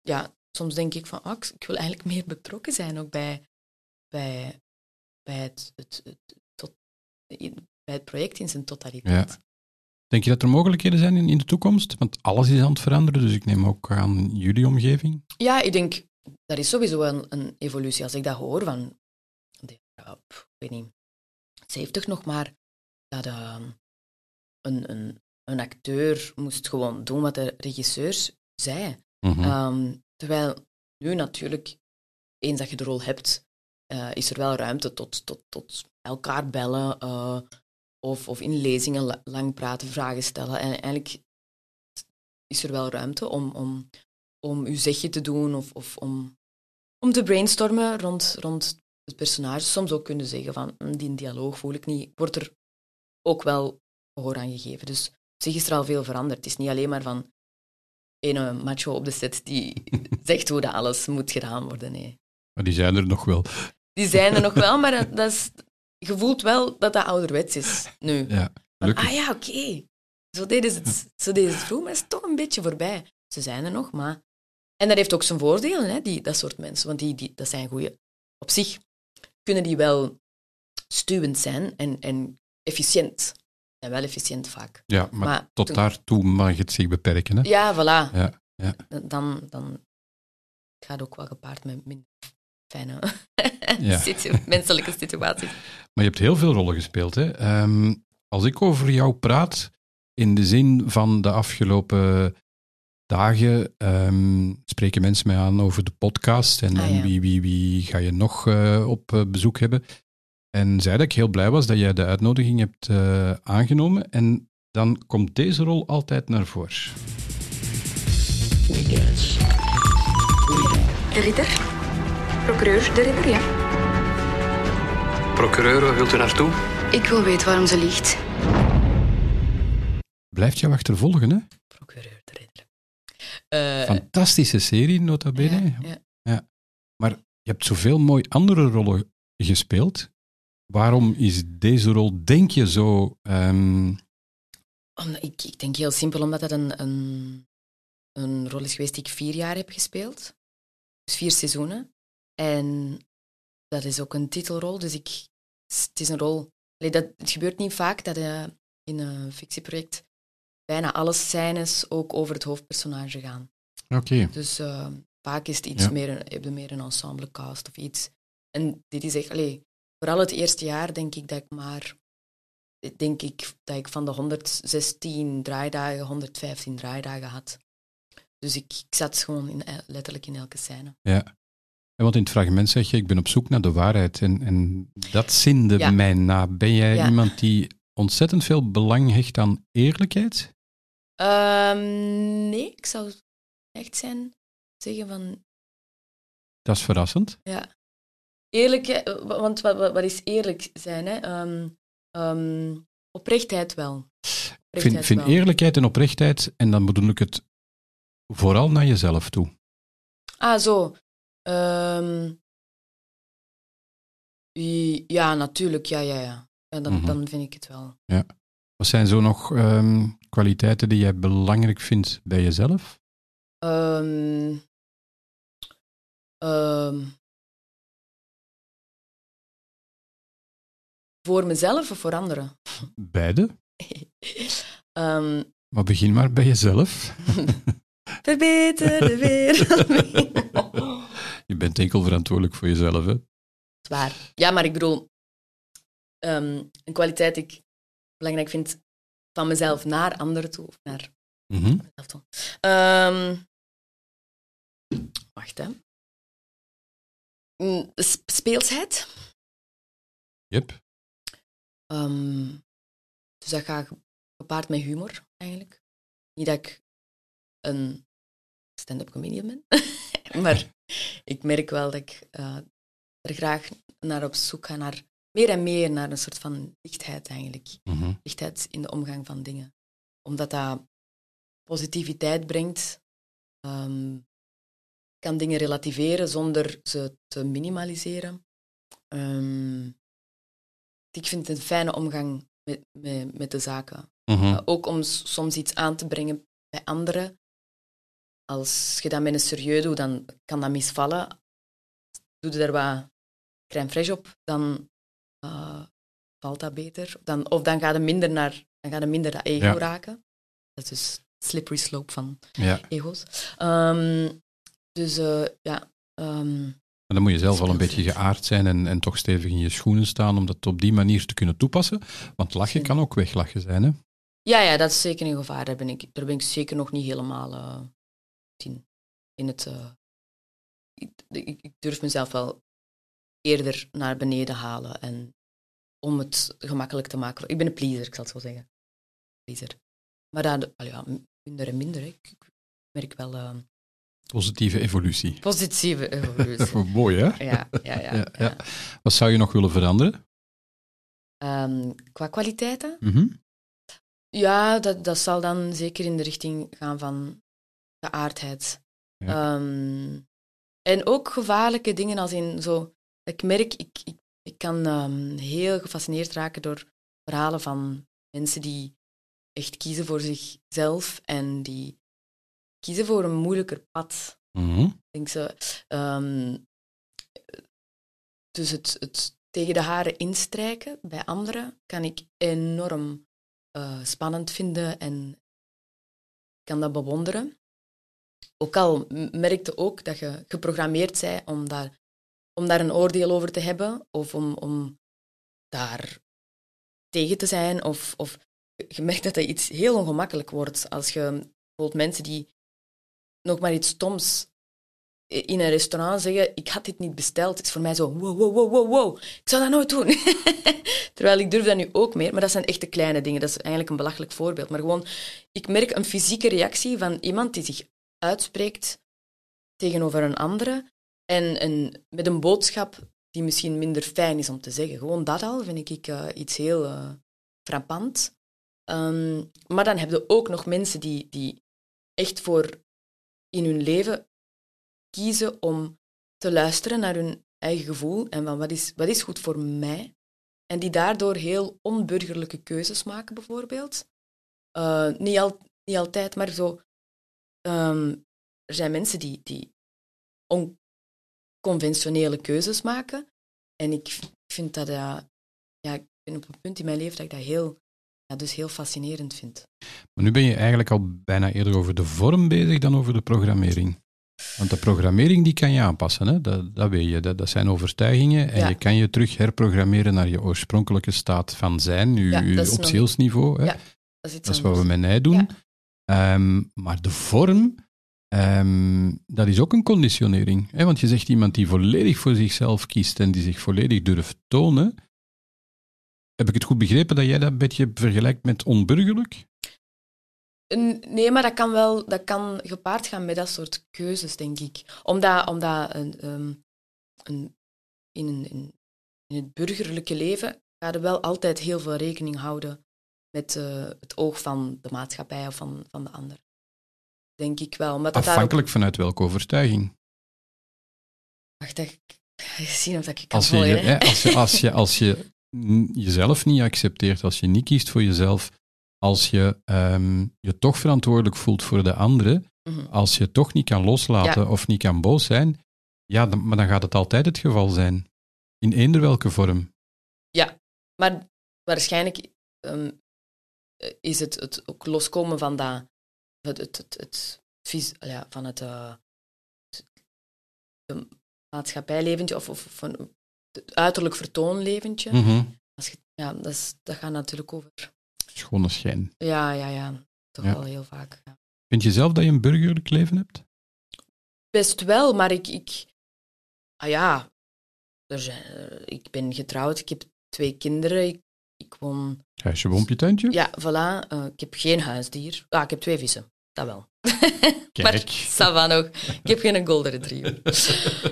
ja, soms denk ik van, ah, ik, ik wil eigenlijk meer betrokken zijn ook bij, bij, bij, het, het, het, tot, in- bij het project in zijn totaliteit. Denk je dat er mogelijkheden zijn in, in de toekomst? Want alles is aan het veranderen, dus ik neem ook aan jullie omgeving. Ja, ik denk, dat is sowieso een, een evolutie. Als ik dat hoor van, ja, ik weet niet, 70 nog maar, dat ehm, een, een, een acteur moest gewoon doen wat de regisseurs zei. Mhm. Ehm, terwijl nu natuurlijk, eens dat je de rol hebt, eh, is er wel ruimte tot, tot, tot elkaar bellen eh, of, of in lezingen la- lang praten, vragen stellen. En eigenlijk is er wel ruimte om, om, om uw zegje te doen of, of om, om te brainstormen rond, rond het personage. Soms ook kunnen zeggen van, "Hm, die dialoog voel ik niet. Wordt er ook wel gehoor aan gegeven. Dus op zich is er al veel veranderd. Het is niet alleen maar van ene macho op de set die zegt hoe dat alles moet gedaan worden. Nee. Maar die zijn er nog wel. Die zijn er nog wel, maar dat, dat is, je voelt wel dat dat ouderwets is nu. Ja, Van, ah ja, oké. Zo deden ze het, zo deden ze het vroeger, maar het is toch een beetje voorbij. Ze zijn er nog, maar... En dat heeft ook zijn voordelen, hè, die, dat soort mensen. Want die, die, dat zijn goede... Op zich kunnen die wel stuwend zijn en, en efficiënt. En wel efficiënt vaak. Ja, maar, Maar tot toen- daartoe mag het zich beperken. Hè? Ja, voilà. Ja, ja. Dan, dan gaat het ook wel gepaard met minder fijne Ja. situ- menselijke situaties. Maar je hebt heel veel rollen gespeeld. Hè? Ehm, als ik over jou praat, in de zin van de afgelopen dagen, ehm, spreken mensen mij aan over de podcast en, Ah, en wie, wie, wie ga je nog eh, op eh, bezoek hebben. En zei dat ik heel blij was dat jij de uitnodiging hebt eh, aangenomen. En dan komt deze rol altijd naar voren. De ridder? Procureur de ridder, ja. Procureur, waar wilt u naartoe? Ik wil weten waarom ze liegt. Blijft jou achtervolgen, hè? Eh, Fantastische serie, nota bene. ja, ja. Maar je hebt zoveel mooi andere rollen gespeeld. Waarom is deze rol, denk je, zo... ehm, Om- ik, ik denk heel simpel, omdat het een, een, een rol is geweest die ik vier jaar heb gespeeld. Dus vier seizoenen. En dat is ook een titelrol, dus ik, het is een rol... Allee, dat, het gebeurt niet vaak dat eh, in een fictieproject bijna alle scènes ook over het hoofdpersonage gaan. Oké. Dus eh, vaak is het iets Ja. meer, een- heb je meer een ensemblecast of iets. En dit is echt, allee, vooral het eerste jaar denk ik dat ik maar, denk ik dat ik van de 116 draaidagen 115 draaidagen had. Dus ik, ik zat gewoon in, letterlijk in elke scène. Ja. En want in het fragment zeg je, ik ben op zoek naar de waarheid. En, en dat zinde Ja. mij na. Ben jij Ja. iemand die ontzettend veel belang hecht aan eerlijkheid? Ehm, nee, ik zou echt zijn zeggen van Dat is verrassend. Ja. Eerlijk, wa- want wat, wat, is eerlijk zijn? Hè? Ehm, ehm, oprechtheid wel. Ik vind, vind eerlijkheid en oprechtheid, en dan bedoel ik het vooral naar jezelf toe. Ah, zo. Ja, natuurlijk. Ja, ja, ja. ja dan, Mhm. dan vind ik het wel. Wat zijn zo nog ehm, kwaliteiten die jij belangrijk vindt bij jezelf? Ehm, ehm, voor mezelf of voor anderen? Beide. Maar begin maar bij jezelf. verbeter de wereld. Je bent enkel verantwoordelijk voor jezelf, hè? Zwaar. Ja, maar ik bedoel, een kwaliteit die ik belangrijk vind van mezelf naar anderen toe. Of naar Mhm. mezelf toe. Ehm, wacht, hè. Mm, sp- Speelsheid. Yep. Ehm, dus dat gaat gepaard met humor, eigenlijk. Niet dat ik een stand-up comedian ben, maar ik merk wel dat ik eh, er graag naar op zoek ga, naar meer en meer naar een soort van lichtheid eigenlijk. Mhm. Lichtheid in de omgang van dingen. Omdat dat positiviteit brengt, ehm, kan dingen relativeren zonder ze te minimaliseren. Ehm, ik vind het een fijne omgang met, met, met de zaken. Mhm. Uh, ook om soms iets aan te brengen bij anderen. Als je dat met een serieus doet, dan kan dat misvallen. Doe je er wat crème fraîche op, dan uh, valt dat beter. Dan, of dan gaat het minder naar dan gaat het minder dat ego Ja. raken. Dat is dus slippery slope van Ja. ego's. Ehm, dus uh, ja. Um, dan moet je zelf al een beetje geaard zijn en, en toch stevig in je schoenen staan om dat op die manier te kunnen toepassen. Want lachen kan ook weglachen zijn, hè? Ja, ja, dat is zeker een gevaar. Daar ben ik, daar ben ik zeker nog niet helemaal uh, in, in het. Uh, ik, ik, ik, durf mezelf wel eerder naar beneden halen en om het gemakkelijk te maken. Ik ben een pleaser, ik zal het zo zeggen. Pleaser. Maar al ja, minder en minder. Hè. Ik, merk wel. Uh, Positieve evolutie. Positieve evolutie. Mooi, hè? Ja, ja, ja, ja, ja. Wat zou je nog willen veranderen? Um, qua kwaliteiten? Mm -hmm. Ja, dat, dat zal dan zeker in de richting gaan van geaardheid. Ja. Ehm, en ook gevaarlijke dingen als in zo... Ik merk, ik, ik, ik kan ehm, heel gefascineerd raken door verhalen van mensen die echt kiezen voor zichzelf en die kiezen voor een moeilijker pad. Ik denk ze, ehm, dus het, het tegen de haren instrijken bij anderen kan ik enorm eh, spannend vinden en kan dat bewonderen. Ook al merkte ook dat je geprogrammeerd bent om daar, om daar een oordeel over te hebben of om, om daar tegen te zijn. Of, of je merkt dat dat iets heel ongemakkelijk wordt als je bijvoorbeeld mensen die nog maar iets stoms in een restaurant zeggen, ik had dit niet besteld, is voor mij zo, wow, wow, wow, wow, wow, ik zou dat nooit doen. Terwijl ik durf dat nu ook meer, maar dat zijn echt de kleine dingen. Dat is eigenlijk een belachelijk voorbeeld. Maar gewoon, ik merk een fysieke reactie van iemand die zich uitspreekt tegenover een andere en een, met een boodschap die misschien minder fijn is om te zeggen. Gewoon dat al vind ik eh, iets heel eh, frappant. Ehm, maar dan heb je ook nog mensen die, die echt voor in hun leven kiezen om te luisteren naar hun eigen gevoel en van wat is, wat is goed voor mij. En die daardoor heel onburgerlijke keuzes maken, bijvoorbeeld. Eh, niet, al, niet altijd, maar zo. ehm, er zijn mensen die, die onconventionele keuzes maken. En ik vind dat, ja, ik ben op een punt in mijn leven dat ik dat heel, ja, dus heel fascinerend vind. Maar nu ben je eigenlijk al bijna eerder over de vorm bezig dan over de programmering. Want de programmering die kan je aanpassen, hè? Dat, dat weet je. Dat, dat zijn overtuigingen en Ja. je kan je terug herprogrammeren naar je oorspronkelijke staat van zijn, je, Ja, op zielsniveau. Hè? Ja, Dat is, iets Dat is wat we met mij doen. Ehm, maar de vorm, ehm, dat is ook een conditionering. Hè? Want je zegt iemand die volledig voor zichzelf kiest en die zich volledig durft tonen. Heb ik het goed begrepen dat jij dat een beetje vergelijkt met onburgerlijk? Nee, maar dat kan wel dat kan gepaard gaan met dat soort keuzes, denk ik. Omdat, omdat een, in, een, in, in het burgerlijke leven ga je wel altijd heel veel rekening houden met eh, het oog van de maatschappij of van, van de ander. Denk ik wel. Ook- Afhankelijk vanuit welke overtuiging. Wacht, dat ik zien of dat ik kan Als je, volgen. als je, als je, als je jezelf niet accepteert, als je niet kiest voor jezelf, als je ehm, je toch verantwoordelijk voelt voor de anderen, Mhm. als je toch niet kan loslaten of niet kan boos zijn, ja, dan, maar dan gaat het altijd het geval zijn. In eender welke vorm. Maar waarschijnlijk ehm, is het, het ook loskomen van dat, het, het, het, het ja, van het, eh, het- maatschappijleventje of, of van het uiterlijk vertoonleventje. Mhm. Als je, ja, dat, is, dat gaat natuurlijk over. Schone schijn. Ja, ja, ja. Toch Ja. wel heel vaak. ja. Vind je zelf dat je een burgerlijk leven hebt? Best wel, maar ik... ik ah ja, er zijn, eh, ik ben getrouwd, ik heb twee kinderen, ik, ik woon... Huisje, boompje, tuintje? Ja, voilà. eh, ik heb geen huisdier. Ah, ik heb twee vissen. Dat wel. Maar, ça va nog. Ik heb geen golden retriever.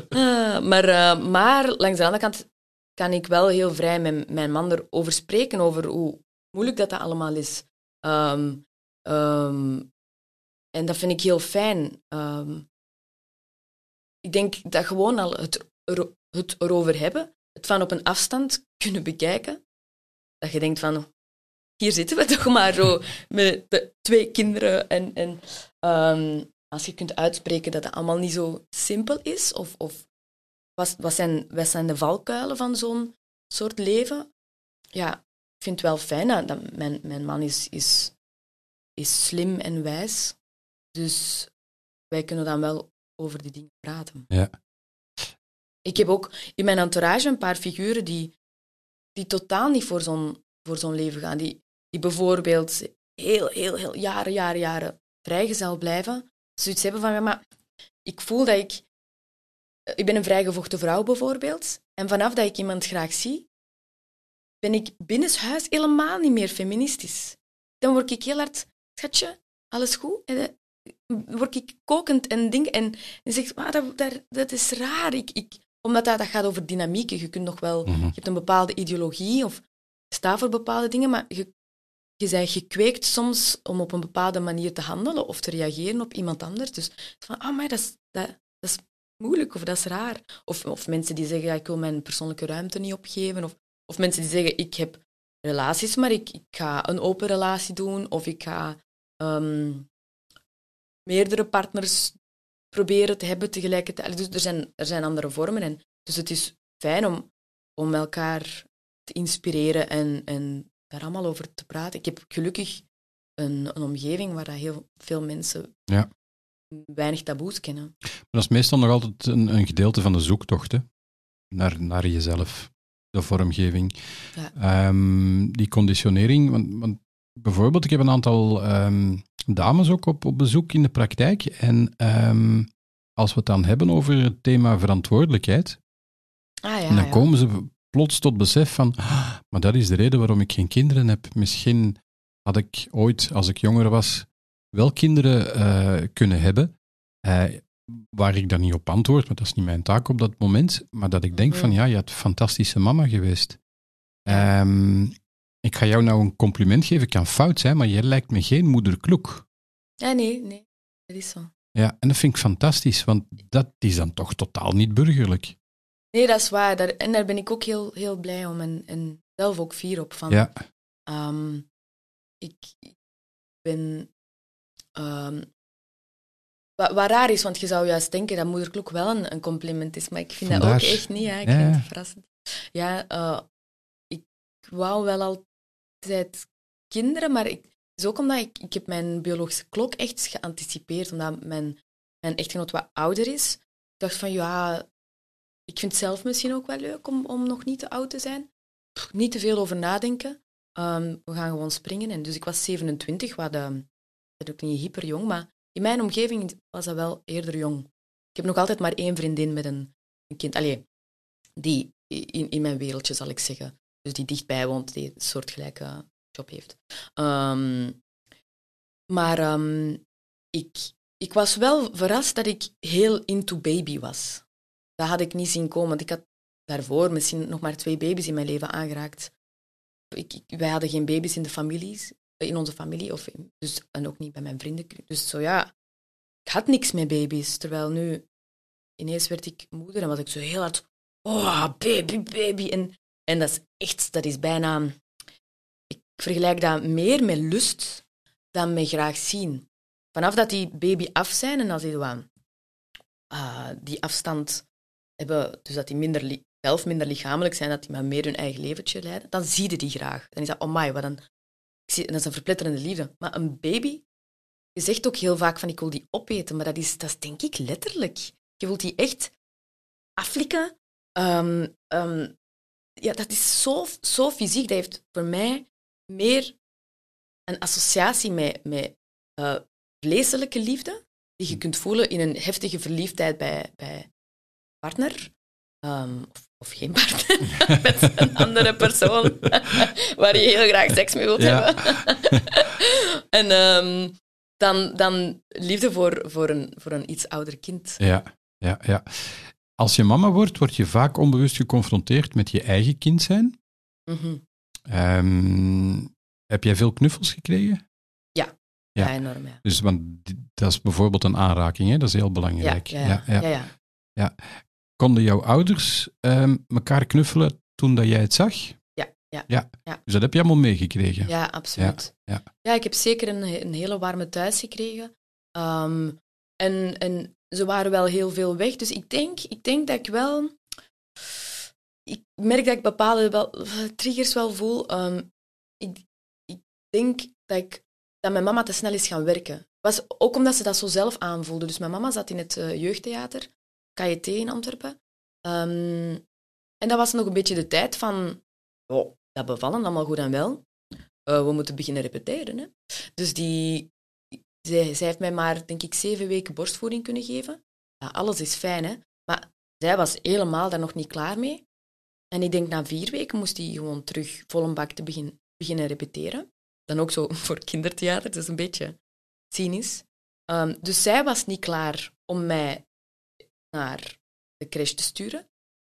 Ah, maar, eh, maar langs de andere kant kan ik wel heel vrij met mijn man erover spreken, over hoe moeilijk dat, dat allemaal is. Ehm, ehm, en dat vind ik heel fijn. Ehm, ik denk dat gewoon al het, het erover hebben, het van op een afstand kunnen bekijken, dat je denkt van, hier zitten we toch maar zo met de twee kinderen en, en ehm, als je kunt uitspreken dat het allemaal niet zo simpel is, of, of wat, wat, zijn, wat zijn de valkuilen van zo'n soort leven? Ja, ik vind het wel fijn dat dat mijn, mijn man is, is, is slim en wijs. Dus wij kunnen dan wel over die dingen praten. Ja. Ik heb ook in mijn entourage een paar figuren die, die totaal niet voor zo'n voor zo'n leven gaan. Die, die bijvoorbeeld heel, heel, heel jaren, jaren, jaren vrijgezel blijven. Zoiets hebben van, ja, maar ik voel dat ik... Ik ben een vrijgevochten vrouw bijvoorbeeld. En vanaf dat ik iemand graag zie, ben ik binnenshuis helemaal niet meer feministisch. Dan word ik heel hard, schatje, alles goed? En dan word ik kokend en ding. En dan zeg maar dat, dat, dat is raar. Ik, ik, omdat dat, dat gaat over dynamieken. Je kunt nog wel... Mhm. Je hebt een bepaalde ideologie of staat voor bepaalde dingen, maar je, je bent gekweekt soms om op een bepaalde manier te handelen of te reageren op iemand anders. Dus van, ah, maar dat is, dat, dat is moeilijk of dat is raar. Of, of mensen die zeggen, ik wil mijn persoonlijke ruimte niet opgeven. Of, of mensen die zeggen, ik heb relaties, maar ik, ik ga een open relatie doen. Of ik ga ehm, meerdere partners proberen te hebben tegelijkertijd. Dus er zijn, er zijn andere vormen. En, dus het is fijn om, om elkaar te inspireren en, en daar allemaal over te praten. Ik heb gelukkig een, een omgeving waar dat heel veel mensen Ja. weinig taboes kennen. Maar dat is meestal nog altijd een, een gedeelte van de zoektocht, hè? Naar, naar jezelf, de vormgeving. Ja. Ehm, die conditionering, want, want bijvoorbeeld, ik heb een aantal ehm, dames ook op, op bezoek in de praktijk. En ehm, als we het dan hebben over het thema verantwoordelijkheid, Ah ja, dan komen ze plots tot besef van, "Ah, maar dat is de reden waarom ik geen kinderen heb. Misschien had ik ooit, als ik jonger was, wel kinderen eh, kunnen hebben, eh, waar ik dan niet op antwoord, want dat is niet mijn taak op dat moment, maar dat ik denk Mhm. van, ja, je hebt een fantastische mama geweest. Ehm, ik ga jou nou een compliment geven, kan fout zijn, maar jij lijkt me geen moeder kloek. Ja, nee, nee. Dat is zo. Ja, en dat vind ik fantastisch, want dat is dan toch totaal niet burgerlijk. Nee, dat is waar. Daar, en daar ben ik ook heel, heel blij om en, en zelf ook fier op. Van, Ja, Ehm, ik ik ben. ehm, wat, wat raar is, want je zou juist denken dat moederklok wel een, een compliment is, maar ik vind dat ook echt niet. Ja, ik Ja, vind het verrassend. Ja, eh, ik wou wel altijd kinderen, maar ik, is ook omdat ik, ik heb mijn biologische klok echt geanticipeerd, omdat mijn, mijn echtgenoot wat ouder is. Ik dacht van, ja, ik vind zelf misschien ook wel leuk om, om nog niet te oud te zijn. Niet te veel over nadenken. Ehm, we gaan gewoon springen. En dus ik was 27, wat uh, ook niet hyper jong, maar in mijn omgeving was dat wel eerder jong. Ik heb nog altijd maar één vriendin met een, kind. Allee, die in, in mijn wereldje, zal ik zeggen. Dus die dichtbij woont, die een soortgelijke job heeft. Ehm, maar ik, ik was wel verrast dat ik heel into baby was. Dat had ik niet zien komen, want ik had daarvoor misschien nog maar twee baby's in mijn leven aangeraakt. Ik, ik- wij hadden geen baby's in de families, in onze familie, of dus, en ook niet bij mijn vrienden. Dus zo ja, ik had niks met baby's. Terwijl nu, ineens werd ik moeder en was ik zo heel hard, oh, baby, baby. En, en dat is echt, dat is bijna, ik vergelijk dat meer met lust dan met graag zien. Vanaf dat die baby af zijn en als die wat, ah, die afstand hebben, dus dat die minder zelf minder lichamelijk zijn, dat die maar meer hun eigen leventje leiden, dan zie je die graag. Dan is dat, oh my, wat een, ik zie, dat is een verpletterende liefde. Maar een baby, je zegt ook heel vaak van ik wil die opeten, maar dat is, dat is denk ik letterlijk. Je wilt die echt aflikken. Ehm, ehm, ja, dat is zo, zo fysiek. Dat heeft voor mij meer een associatie met, met eh, vleeselijke liefde, die je kunt voelen in een heftige verliefdheid bij, bij partner. Ehm, of, of geen partner, met een andere persoon waar je heel graag seks mee wilt Ja. hebben. en ehm, dan, dan liefde voor, voor, een, voor een iets ouder kind. Ja, ja, ja. Als je mama wordt, word je vaak onbewust geconfronteerd met je eigen kind zijn. Mhm. Ehm, heb jij veel knuffels gekregen? Ja. Ja, enorm, ja. Dus, want dat is bijvoorbeeld een aanraking, hè? dat is heel Ja, belangrijk. ja, ja. ja, ja. Konden jouw ouders ehm, elkaar knuffelen toen dat jij het zag? Ja, ja, ja. ja. Dus dat heb je allemaal meegekregen? Ja, absoluut. Ja, Ja, ik heb zeker een, een hele warme thuis gekregen. Ehm, en, en ze waren wel heel veel weg. Dus ik denk, ik denk dat ik wel... Ik merk dat ik bepaalde wel, triggers wel voel. Ehm, ik, ik denk dat, ik, dat mijn mama te snel is gaan werken. Was ook omdat ze dat zo zelf aanvoelde. Dus mijn mama zat in het eh, jeugdtheater, KJT in Antwerpen. Ehm, en dat was nog een beetje de tijd van... Oh, dat bevallen allemaal goed en wel. Eh, we moeten beginnen repeteren. Hè. Dus die, zij, zij heeft mij maar, denk ik, zeven weken borstvoeding kunnen geven. Ja, alles is fijn, hè. Maar zij was helemaal daar nog niet klaar mee. En ik denk, na vier weken moest hij gewoon terug vol een bak te begin, beginnen repeteren. Dan ook zo voor kindertheater, is een beetje cynisch. Ehm, dus zij was niet klaar om mij naar de crash te sturen.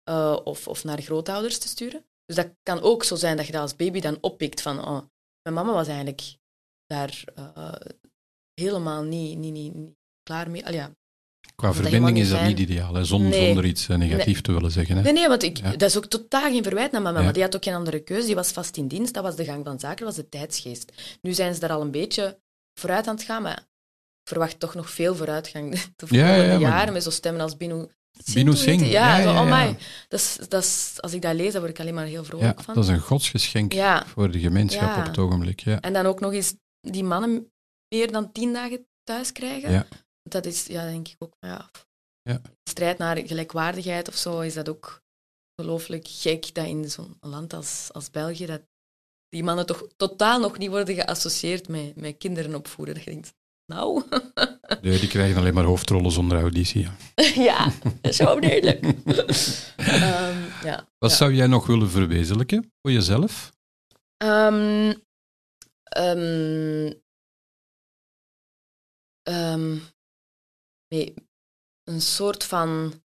eh, of, of naar grootouders te sturen. Dus dat kan ook zo zijn dat je dat als baby dan oppikt van, oh, mijn mama was eigenlijk daar eh, helemaal niet, niet, niet, niet klaar mee. Al ja, Qua verbinding is dat niet niet ideaal, hè? Zonder, Nee. zonder iets eh, negatief te willen zeggen. Hè? Nee, nee, want ik, Ja. dat is ook totaal geen verwijt naar mijn mama. Ja. Die had ook geen andere keuze. Die was vast in dienst. Dat was de gang van zaken, dat was de tijdsgeest. Nu zijn ze daar al een beetje vooruit aan het gaan, maar verwacht toch nog veel vooruitgang de ja, volgende ja, jaren met zo'n stemmen als Binu. Binu? Singh. Ja, zo, oh my. Dat is, dat is, als ik dat lees, dan word ik alleen maar heel vrolijk van. dat is een godsgeschenk voor de gemeenschap op het ogenblik. Ja. En dan ook nog eens die mannen meer dan tien dagen thuis krijgen. Dat is, ja, denk ik ook, ja, Ja. strijd naar gelijkwaardigheid of zo, is dat ook ongelooflijk gek dat in zo'n land als, als België, dat die mannen toch totaal nog niet worden geassocieerd met, met kinderen opvoeden. Dat je denkt, nou, Nee, die krijgen alleen maar hoofdrollen zonder auditie. ja. ja, dat is wel duidelijk. Ehm, ja. Wat Ja. zou jij nog willen verwezenlijken voor jezelf? Ehm, ehm, nee, een soort van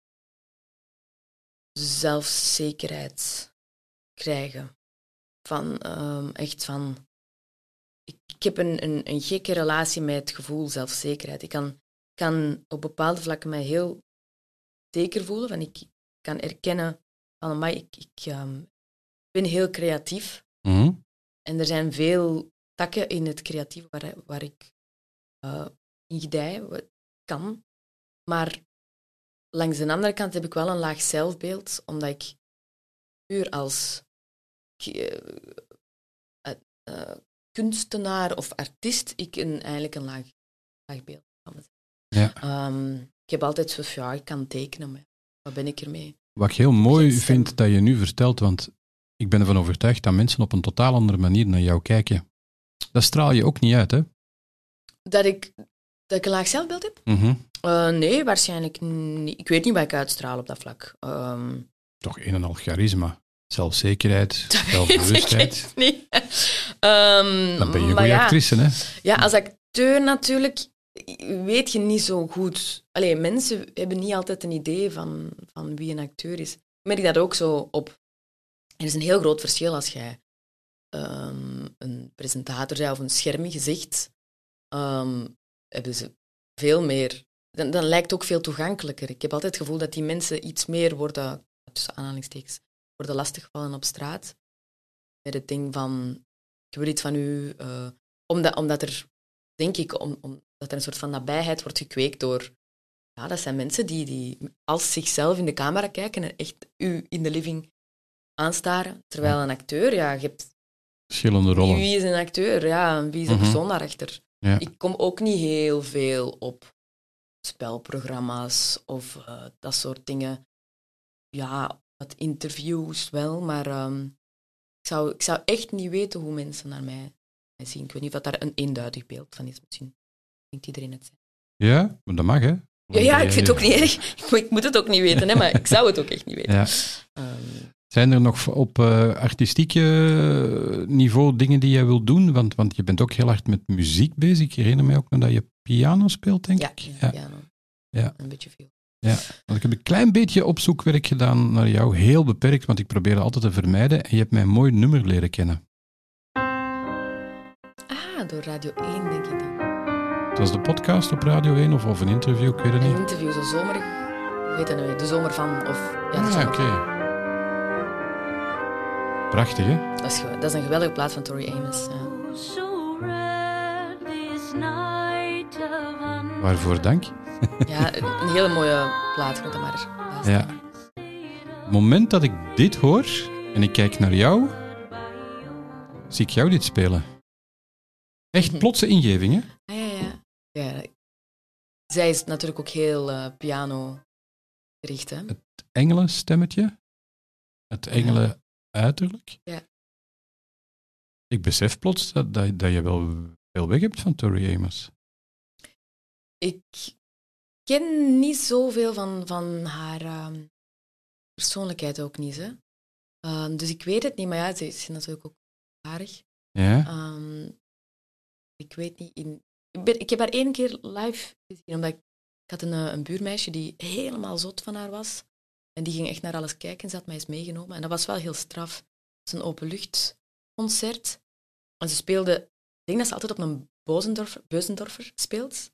zelfzekerheid krijgen. Van echt van. Ik, heb een, een, een gekke relatie met het gevoel zelfzekerheid. Ik kan, kan op bepaalde vlakken mij heel zeker voelen. Van ik kan erkennen van, amai, ik, ik ehm, ben heel creatief. Mhm. En er zijn veel takken in het creatieve waar, waar ik eh, in gedij kan. Maar langs de andere kant heb ik wel een laag zelfbeeld, omdat ik puur als eh, eh, kunstenaar of artiest, ik een, eigenlijk een laag, laag beeld. Ja. Ehm, ik heb altijd zo van, ja, ik kan tekenen, maar wat ben ik ermee? Wat ik heel mooi vind dat je nu vertelt, want ik ben ervan overtuigd dat mensen op een totaal andere manier naar jou kijken. Dat straal je ook niet uit, hè? Dat ik, dat ik een laag zelfbeeld heb? Mhm. Eh, nee, waarschijnlijk niet. Ik weet niet wat ik uitstraal op dat vlak. Ehm, Toch een en al charisma. Zelfzekerheid, dat weet ik zelfbewustheid. niet. Ehm, Dan ben je een goede ja, actrice, hè? Ja, als acteur natuurlijk weet je niet zo goed. Allee, mensen hebben niet altijd een idee van, van wie een acteur is. Ik merk dat ook zo op. Er is een heel groot verschil als jij ehm, een presentator bent of een schermig gezicht. ehm, hebben ze veel meer... Dan, dan lijkt het ook veel toegankelijker. Ik heb altijd het gevoel dat die mensen iets meer worden, tussen aanhalingstekens, worden lastiggevallen op straat. Met het ding van, ik wil iets van u... eh, omdat, omdat er, denk ik, om, omdat er een soort van nabijheid wordt gekweekt door... Ja, dat zijn mensen die, die als zichzelf in de camera kijken en echt u in de living aanstaren. Terwijl een acteur, ja, je hebt... Verschillende rollen. Wie is een acteur? Ja, wie is de Mhm. persoon daarachter? Ja. Ik kom ook niet heel veel op spelprogramma's of eh, dat soort dingen. Ja, wat interviews wel, maar ehm, ik, zou, ik zou echt niet weten hoe mensen naar mij, mij zien. Ik weet niet of daar een eenduidig beeld van is. Misschien denkt iedereen het. Ja, maar dat mag, hè? Ja, ja, ik vind het ook niet erg. Ik, moet- het ook niet weten, hè, maar ik zou het ook echt niet weten. Ja. Ehm, Zijn er nog op eh artistiek eh, niveau dingen die jij wilt doen? Want, want je bent ook heel hard met muziek bezig. Ik herinner mij ook nog dat je piano speelt, denk ja, ik. ja, piano. Ja. Een beetje veel. Want ik heb een klein beetje opzoekwerk gedaan naar jou. Heel beperkt, want ik probeer het altijd te vermijden. En je hebt mij een mooi nummer leren kennen. Ah, door Radio 1, denk ik dan. Het was de podcast op Radio 1 of, of een interview, ik weet het Een niet. interview, zo zomerig. Dat nu weer? De zomer van, of... Ja, de Ah, oké. Prachtig, hè? Dat is, dat is een geweldige plaat van Tori Amos. Ja. So red this night of un- Waarvoor dank. Ja, een hele mooie plaat. Maar. luisteren. Ja. Het moment dat ik dit hoor en ik kijk naar jou, zie ik jou dit spelen. Echt plotse ingeving, hè? Ah, ja, ja. ja. Zij is natuurlijk ook heel eh, piano gericht, hè? Engelen stemmetje. Het engelen uiterlijk. Ja. Ik besef plots dat, dat, dat je wel veel weg hebt van Tori Amos. Ik ken niet zoveel van, van haar ehm, persoonlijkheid ook niet, hè? Ehm, dus ik weet het niet, maar ja, ze is natuurlijk ook aardig. Ja? Ehm, ik weet niet. In, ik, ben, ik heb haar één keer live gezien, omdat ik, ik had een, eh, een buurmeisje die helemaal zot van haar was. En die ging echt naar alles kijken en ze had mij eens meegenomen. En dat was wel heel straf. Het was een openluchtconcert. En ze speelde, ik denk dat ze altijd op een Bozendorfer, Beuzendorfer speelt,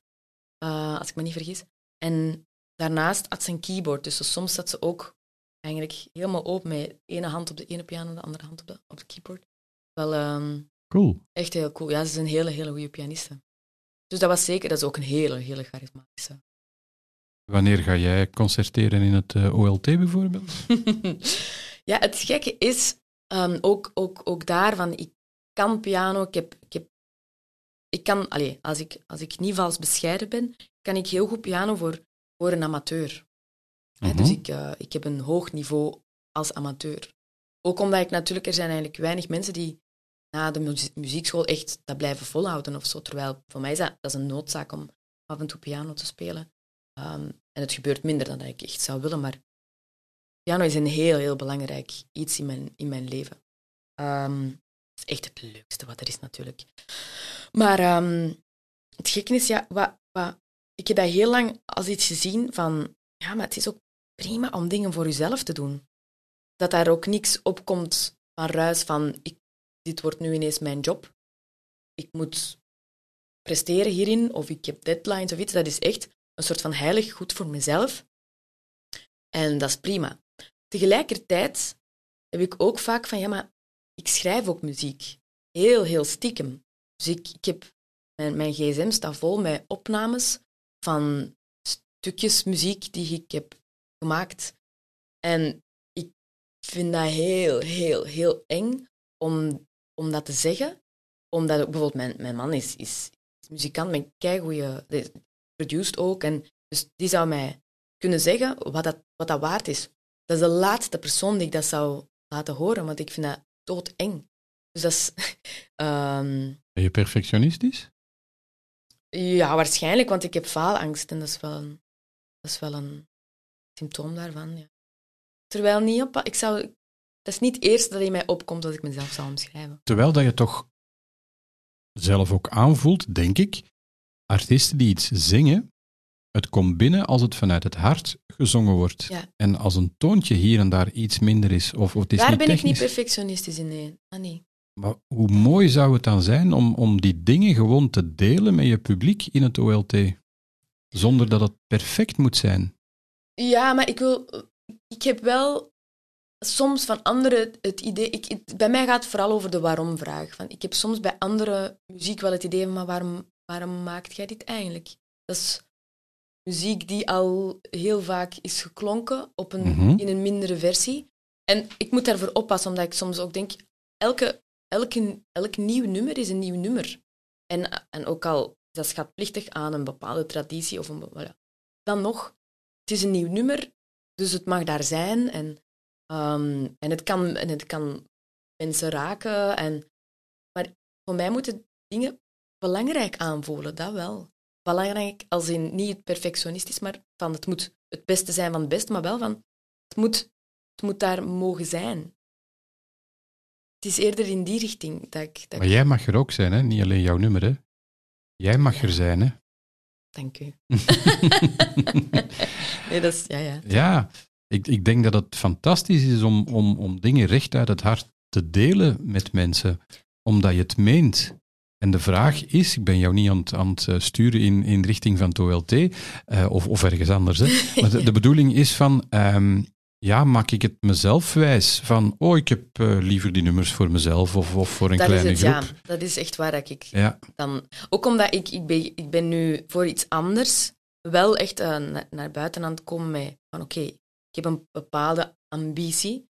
eh, als ik me niet vergis. En daarnaast had ze een keyboard, dus soms zat ze ook eigenlijk helemaal open met de ene hand op de ene piano en de andere hand op de, op de keyboard. Wel ehm, Cool. echt heel cool. Ja, ze is een hele, hele goede pianiste. Dus dat was zeker, dat is ook een hele, hele charismatische. Wanneer ga jij concerteren in het eh, OLT bijvoorbeeld? ja, het gekke is ehm, ook, ook, ook daarvan, ik kan piano, ik heb, ik heb ik kan, allee, als ik, als ik niet vals bescheiden ben, kan ik heel goed piano voor, voor een amateur. Hè, Mhm. Dus ik, eh, ik heb een hoog niveau als amateur. Ook omdat ik natuurlijk, er zijn eigenlijk weinig mensen die na de muzie- muziekschool echt dat blijven volhouden of zo. Terwijl voor mij is dat, dat is een noodzaak om af en toe piano te spelen. Ehm, en het gebeurt minder dan dat ik echt zou willen, maar piano is een heel, heel belangrijk iets in mijn, in mijn leven. Ehm, het is echt het leukste wat er is, natuurlijk. Maar ehm, het gekke is, ja, wat, wat, ik heb dat heel lang als iets gezien van, ja, maar het is ook prima om dingen voor jezelf te doen. Dat daar ook niks op komt van ruis van, ik, dit wordt nu ineens mijn job. Ik moet presteren hierin, of ik heb deadlines of iets. Dat is echt een soort van heilig goed voor mezelf. En dat is prima. Tegelijkertijd heb ik ook vaak van, ja, maar ik schrijf ook muziek. Heel, heel stiekem. Dus ik, ik heb, mijn, mijn gsm staat vol met opnames van stukjes muziek die ik heb gemaakt. En ik vind dat heel, heel, heel eng om, om dat te zeggen. Omdat ook bijvoorbeeld mijn, mijn man is, is, is muzikant, met keigoeie, produced ook. En dus die zou mij kunnen zeggen wat dat, wat dat waard is. Dat is de laatste persoon die ik dat zou laten horen, want ik vind dat doodeng. Dus dat is... ehm, Ben je perfectionistisch? Ja, waarschijnlijk, want ik heb faalangst en dat is wel een, dat is wel een symptoom daarvan. Ja. Terwijl niet op, ik zou, dat is niet het eerste dat in mij opkomt als ik mezelf zou omschrijven. Terwijl dat je toch zelf ook aanvoelt, denk ik, artiesten die iets zingen, het komt binnen als het vanuit het hart gezongen wordt. Ja. En als een toontje hier en daar iets minder is, of, of het is Daar niet ben ik niet perfectionistisch in, nee. Ah, nee. Maar hoe mooi zou het dan zijn om, om die dingen gewoon te delen met je publiek in het OLT? Zonder dat het perfect moet zijn. Ja, maar ik wil... Ik heb wel soms van anderen het idee... Ik, het- bij mij gaat het vooral over de waarom-vraag. Van, ik heb soms bij andere muziek wel het idee van, maar waarom, waarom maakt jij dit eigenlijk? Dat is muziek die al heel vaak is geklonken op een, Mhm. in een mindere versie. En ik moet daarvoor oppassen, omdat ik soms ook denk, elke, elke, elk nieuw nummer is een nieuw nummer. En, en ook al dat schatplichtig aan een bepaalde traditie, of een, voilà. dan nog, het is een nieuw nummer, dus het mag daar zijn. En, ehm, en, het, kan, en het kan mensen raken. En, maar voor mij moeten dingen belangrijk aanvoelen, dat wel. Belangrijk als in niet perfectionistisch, maar van het moet het beste zijn van het beste, maar wel van het moet, het moet daar mogen zijn. Het is eerder in die richting dat ik... Dat Maar jij mag er ook zijn, hè? niet alleen jouw nummer. Hè? Jij mag er zijn. Hè? Dank u. nee, dat is... Ja, ja. Ja, ik, ik denk dat het fantastisch is om, om, om dingen recht uit het hart te delen met mensen, omdat je het meent. En de vraag is, ik ben jou niet aan het, aan het eh, sturen in, in richting van het OLT, eh, of, of ergens anders, hè. maar de, de bedoeling is van, ehm, ja, maak ik het mezelf wijs? Van, oh, ik heb eh, liever die nummers voor mezelf of, of voor een dat is kleine het, groep. ja. Dat is echt waar dat ik Ja. dan... Ook omdat ik, ik, ben, ik ben nu voor iets anders wel echt eh, na- naar buiten aan het komen met van oké, ik heb een bepaalde ambitie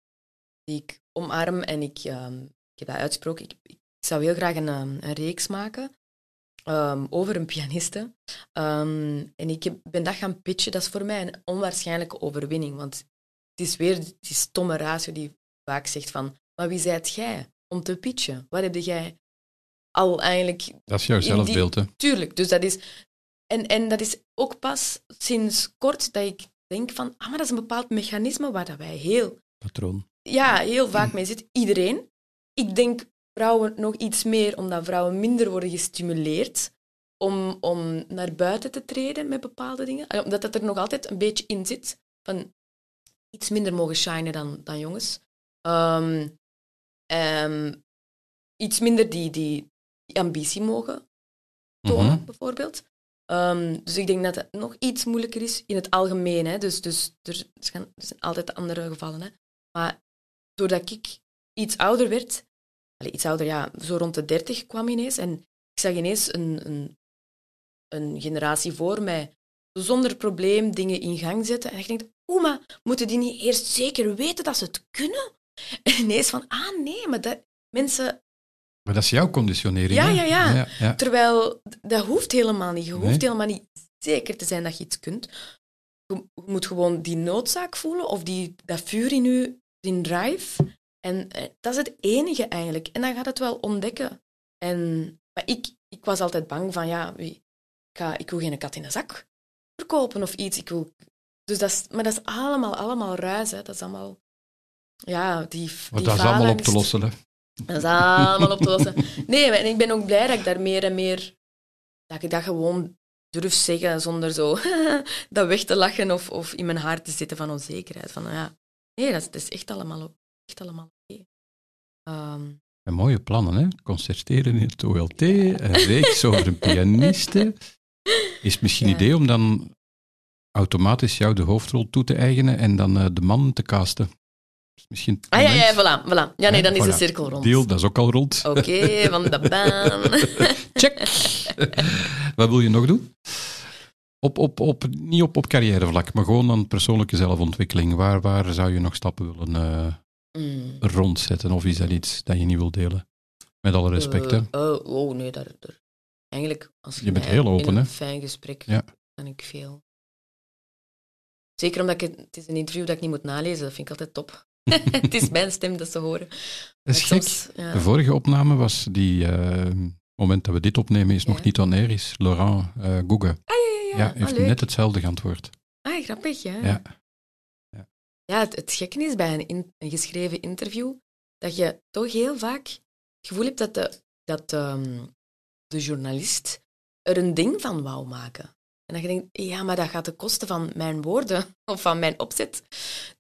die ik omarm en ik, ehm, ik heb dat uitgesproken. Ik, ik zou heel graag een, ehm, een reeks maken ehm, over een pianiste. En ik heb, ben dat gaan pitchen. Dat is voor mij een onwaarschijnlijke overwinning, want is weer die stomme ratio die vaak zegt van maar wie zijt jij om te pitchen? Wat heb jij al eigenlijk Dat is jouw zelfbeeld, hè. Tuurlijk, dus dat is... En, en dat is ook pas sinds kort dat ik denk van, ah, maar dat is een bepaald mechanisme waar dat wij heel, Patroon. ja, heel vaak mee zitten. Iedereen. Ik denk vrouwen nog iets meer, omdat vrouwen minder worden gestimuleerd om, om naar buiten te treden met bepaalde dingen. Omdat dat er nog altijd een beetje in zit, van iets minder mogen shinen dan, dan jongens. Ehm, ehm, iets minder die, die, die ambitie mogen tonen, Mhm. bijvoorbeeld. Ehm, dus ik denk dat het nog iets moeilijker is in het algemeen. Hè. Dus, dus er, zijn, er zijn altijd andere gevallen. Hè. Maar doordat ik iets ouder werd, allee, iets ouder, ja, zo rond de dertig kwam ineens, en ik zag ineens een, een, een generatie voor mij zonder probleem dingen in gang zetten. En ik denk, oeh, maar moeten die niet eerst zeker weten dat ze het kunnen? En ineens van, ah nee, maar dat, mensen Maar dat is jouw conditionering. Ja, ja, ja. ja, ja. Terwijl dat hoeft helemaal niet. Je hoeft Nee. helemaal niet zeker te zijn dat je iets kunt. Je, moet gewoon die noodzaak voelen of die, dat vuur in je in drive. En eh, dat is het enige eigenlijk. En dan gaat het wel ontdekken. En, maar ik, ik was altijd bang van, ja, wie- ik, ga, ik wil geen kat in de zak verkopen of iets. Ik wil, dus dat is, maar dat is allemaal, allemaal ruis. Hè. Dat is allemaal... Ja, die, die dat is allemaal op te lossen. Hè? Dat is allemaal op te lossen. Nee, en ik ben ook blij dat ik daar meer en meer... Dat ik dat gewoon durf zeggen zonder zo dat weg te lachen of, of in mijn haar te zitten van onzekerheid. Van, ja, nee, dat is, dat is echt allemaal, echt allemaal oké. Ehm, En mooie plannen, hè? Concerteren in het OLT, een reeks over een pianiste. Is het misschien Ja. idee om dan automatisch jou de hoofdrol toe te eigenen en dan eh, de man te casten? Is misschien ah ja, ja, voilà, voilà. Ja, nee, dan is de cirkel rond. Deal, dat is ook al rond. Oké, van de baan. Check. Wat wil je nog doen? Op, op, op, niet op, op carrièrevlak, maar gewoon aan persoonlijke zelfontwikkeling. Waar, waar zou je nog stappen willen Mm. rondzetten? Of is dat iets dat je niet wilt delen? Met alle respect, hè? Eh, oh, oh, nee, daar, daar. Eigenlijk, als Je bent heel open, in een hè? fijn gesprek Ja. kan ik veel. Zeker omdat ik het, is een interview dat ik niet moet nalezen, dat vind ik altijd top. het is mijn stem dat ze horen. Dat is soms, ja. De vorige opname was die, eh, moment dat we dit opnemen, is nog niet on air, is Laurent Gouge. Ah, ja, ja, ja. Ja, Ah, heeft net hetzelfde geantwoord. Ah, grappig, ja. Ja. Ja, het, het gekke is bij een, in- een geschreven interview dat je toch heel vaak het gevoel hebt dat de, dat ehm, de journalist er een ding van wou maken. En dat je denkt, ja, maar dat gaat ten koste van mijn woorden of van mijn opzet.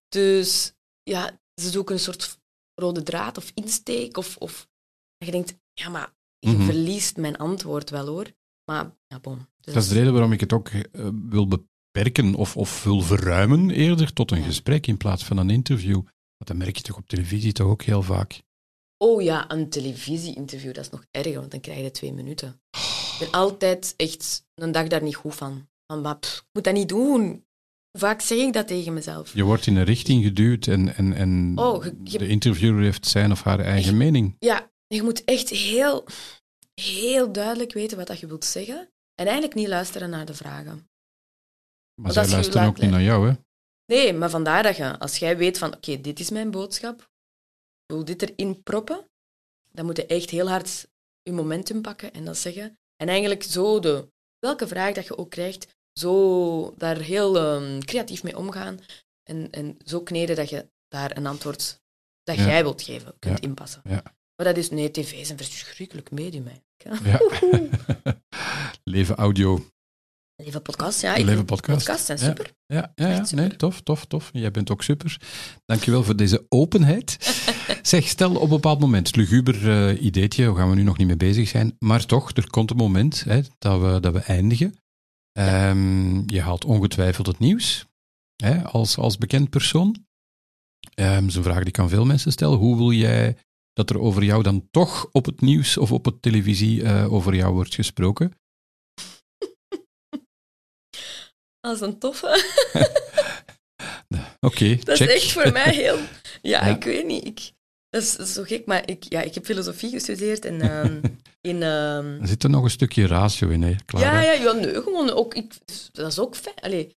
Dus ja, ze zoeken een soort rode draad of insteek. Of, of dat je denkt, ja, maar je Mhm. verliest mijn antwoord wel hoor. Maar ja, bon. Dus Dat is de reden waarom ik het ook eh, wil beperken of, of wil verruimen eerder tot een Ja. gesprek in plaats van een interview. Want dat merk je toch op televisie toch ook heel vaak. Oh ja, een televisie-interview, dat is nog erger, want dan krijg je twee minuten. Ik ben altijd echt een dag daar niet goed van. Van, maar pff, ik moet dat niet doen. Hoe vaak zeg ik dat tegen mezelf? Je wordt in een richting geduwd en, en, en Oh, je- je- de interviewer heeft zijn of haar eigen mening. Ja, je moet echt heel, heel duidelijk weten wat dat je wilt zeggen. En eigenlijk niet luisteren naar de vragen. Maar zij luisteren ook niet naar jou, hè? Nee, maar vandaar dat je, als jij weet van, oké, dit is mijn boodschap, ik wil dit erin proppen, dan moet je echt heel hard je momentum pakken en dat zeggen. En eigenlijk zo de, welke vraag dat je ook krijgt, zo daar heel ehm, creatief mee omgaan en, en zo kneden dat je daar een antwoord dat Ja. jij wilt geven, kunt Ja. inpassen. Ja. Maar dat is, nee, tv is een verschrikkelijk medium eigenlijk. Leven audio. Leven podcast, ja. ik Leven vind podcast. Ja. super. Ja, ja, ja. Echt super. Nee, tof, tof, tof. Jij bent ook super. Dankjewel voor deze openheid. zeg, stel op een bepaald moment, luguber eh ideetje, daar gaan we nu nog niet mee bezig zijn, maar toch, er komt een moment hè, dat, we, dat we eindigen. Ehm, je haalt ongetwijfeld het nieuws hè, als, als bekend persoon. Ehm dat is een vraag die ik aan veel mensen stel. Hoe wil jij dat er over jou dan toch op het nieuws of op het televisie eh, over jou wordt gesproken? Is een toffe. Oké, Dat check. is echt voor mij heel... Ja, Ja. ik weet niet. Ik, dat is zo gek, maar ik, ja, ik heb filosofie gestudeerd en ehm, in... ehm, Er zit er nog een stukje ratio in, hè, Clara? ja, ja, ja, nee, gewoon ook... Ik, dat is ook fijn. Allee,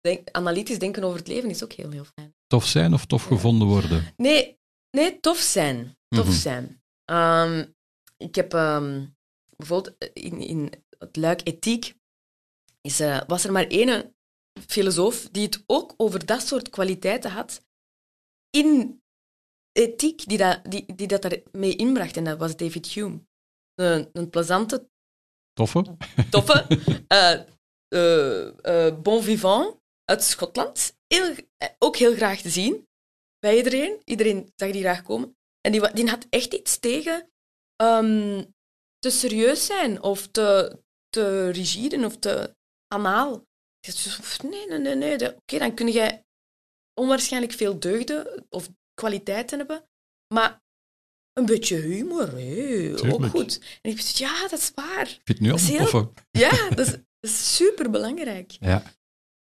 denk, analytisch denken over het leven is ook heel, heel fijn. Tof zijn of tof Ja. gevonden worden? Nee, nee tof zijn. Tof Mhm. zijn. Ehm, ik heb bijvoorbeeld in, in het luik ethiek is, eh, was er maar één filosoof die het ook over dat soort kwaliteiten had in ethiek, die dat, die, die dat daarmee inbracht. En dat was David Hume. Een, een plezante, Toffe? toffe, eh, eh, eh, bon vivant uit Schotland. Heel, eh, ook heel graag te zien bij iedereen. Iedereen zag die graag komen. En die, die had echt iets tegen ehm, te serieus zijn of te, te rigide of te anaal. Nee, nee, nee. nee. Oké, dan kun jij onwaarschijnlijk veel deugden of kwaliteiten hebben, maar een beetje humor, hé, ook goed. En ik dacht, ja, dat is waar. Ik vind het nu al heel-. Ja, dat is, dat is super belangrijk. Ja.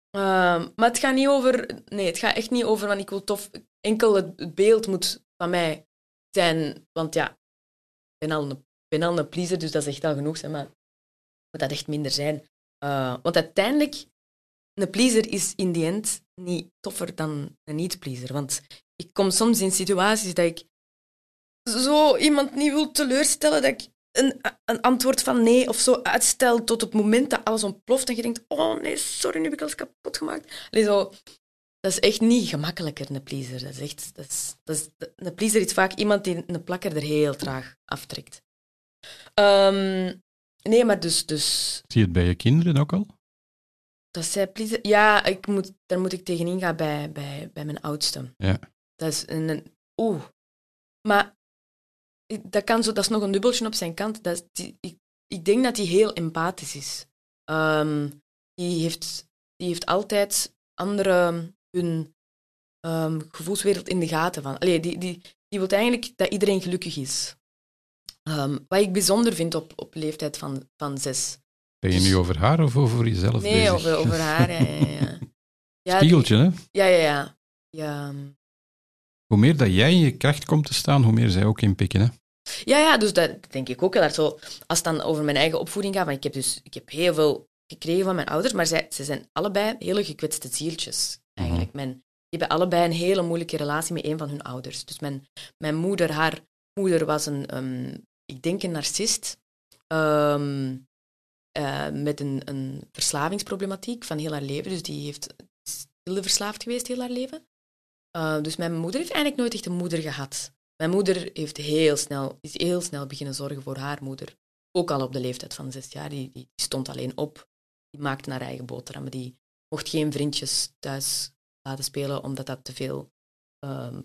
Ehm, maar het gaat niet over. Nee, het gaat echt niet over. Want ik wil tof. Enkel het, het beeld moet van mij zijn. Want ja, ik ben al een, ben al een pleaser, dus dat is echt al genoeg. Zeg maar moet dat echt minder zijn. Eh, want uiteindelijk, een pleaser is in die end niet toffer dan een niet-pleaser. Want ik kom soms in situaties dat ik zo iemand niet wil teleurstellen, dat ik een, een antwoord van nee of zo uitstel tot het moment dat alles ontploft en je denkt, oh nee, sorry, nu heb ik alles kapot gemaakt. Allee, zo, dat is echt niet gemakkelijker, een pleaser. Dat is echt, dat is, dat is, een pleaser is vaak iemand die een plakker er heel traag aftrekt. Ehm, nee, maar dus, dus Zie je het bij je kinderen ook al? dat zij. Ja, ik moet, daar moet ik tegenin gaan bij, bij, bij mijn oudste. Ja. Dat is een... een Oeh. Maar dat, kan zo, dat is nog een dubbeltje op zijn kant. Dat is, die, ik, ik denk dat hij heel empathisch is. Ehm, die, heeft, die heeft altijd anderen hun ehm, gevoelswereld in de gaten. Van. Allee, die, die, die wil eigenlijk dat iedereen gelukkig is. Ehm, wat ik bijzonder vind op, op leeftijd van, van zes. Ben je nu over haar of over jezelf Nee, bezig? over, over haar. Ja, ja, ja. Ja, Spiegeltje, hè? Ja, ja, ja. ja. Hoe meer dat jij in je kracht komt te staan, hoe meer zij ook inpikken, hè? Ja, ja, dus dat denk ik ook heel erg zo. Als het dan over mijn eigen opvoeding gaat, want ik heb dus ik heb heel veel gekregen van mijn ouders, maar zij, ze zijn allebei hele gekwetste zieltjes, eigenlijk. Mijn, die hebben allebei een hele moeilijke relatie met een van hun ouders. Dus mijn, mijn moeder, haar moeder was een, ehm, ik denk een narcist, ehm, eh, met een, een verslavingsproblematiek van heel haar leven. Dus die heeft verslaafd geweest heel haar leven. Uh, dus mijn moeder heeft eigenlijk nooit echt een moeder gehad. Mijn moeder heeft heel snel, is heel snel beginnen zorgen voor haar moeder. Ook al op de leeftijd van zes jaar. Die, die stond alleen op. Die maakte haar eigen boterhammen. Die mocht geen vriendjes thuis laten spelen, omdat dat te veel um,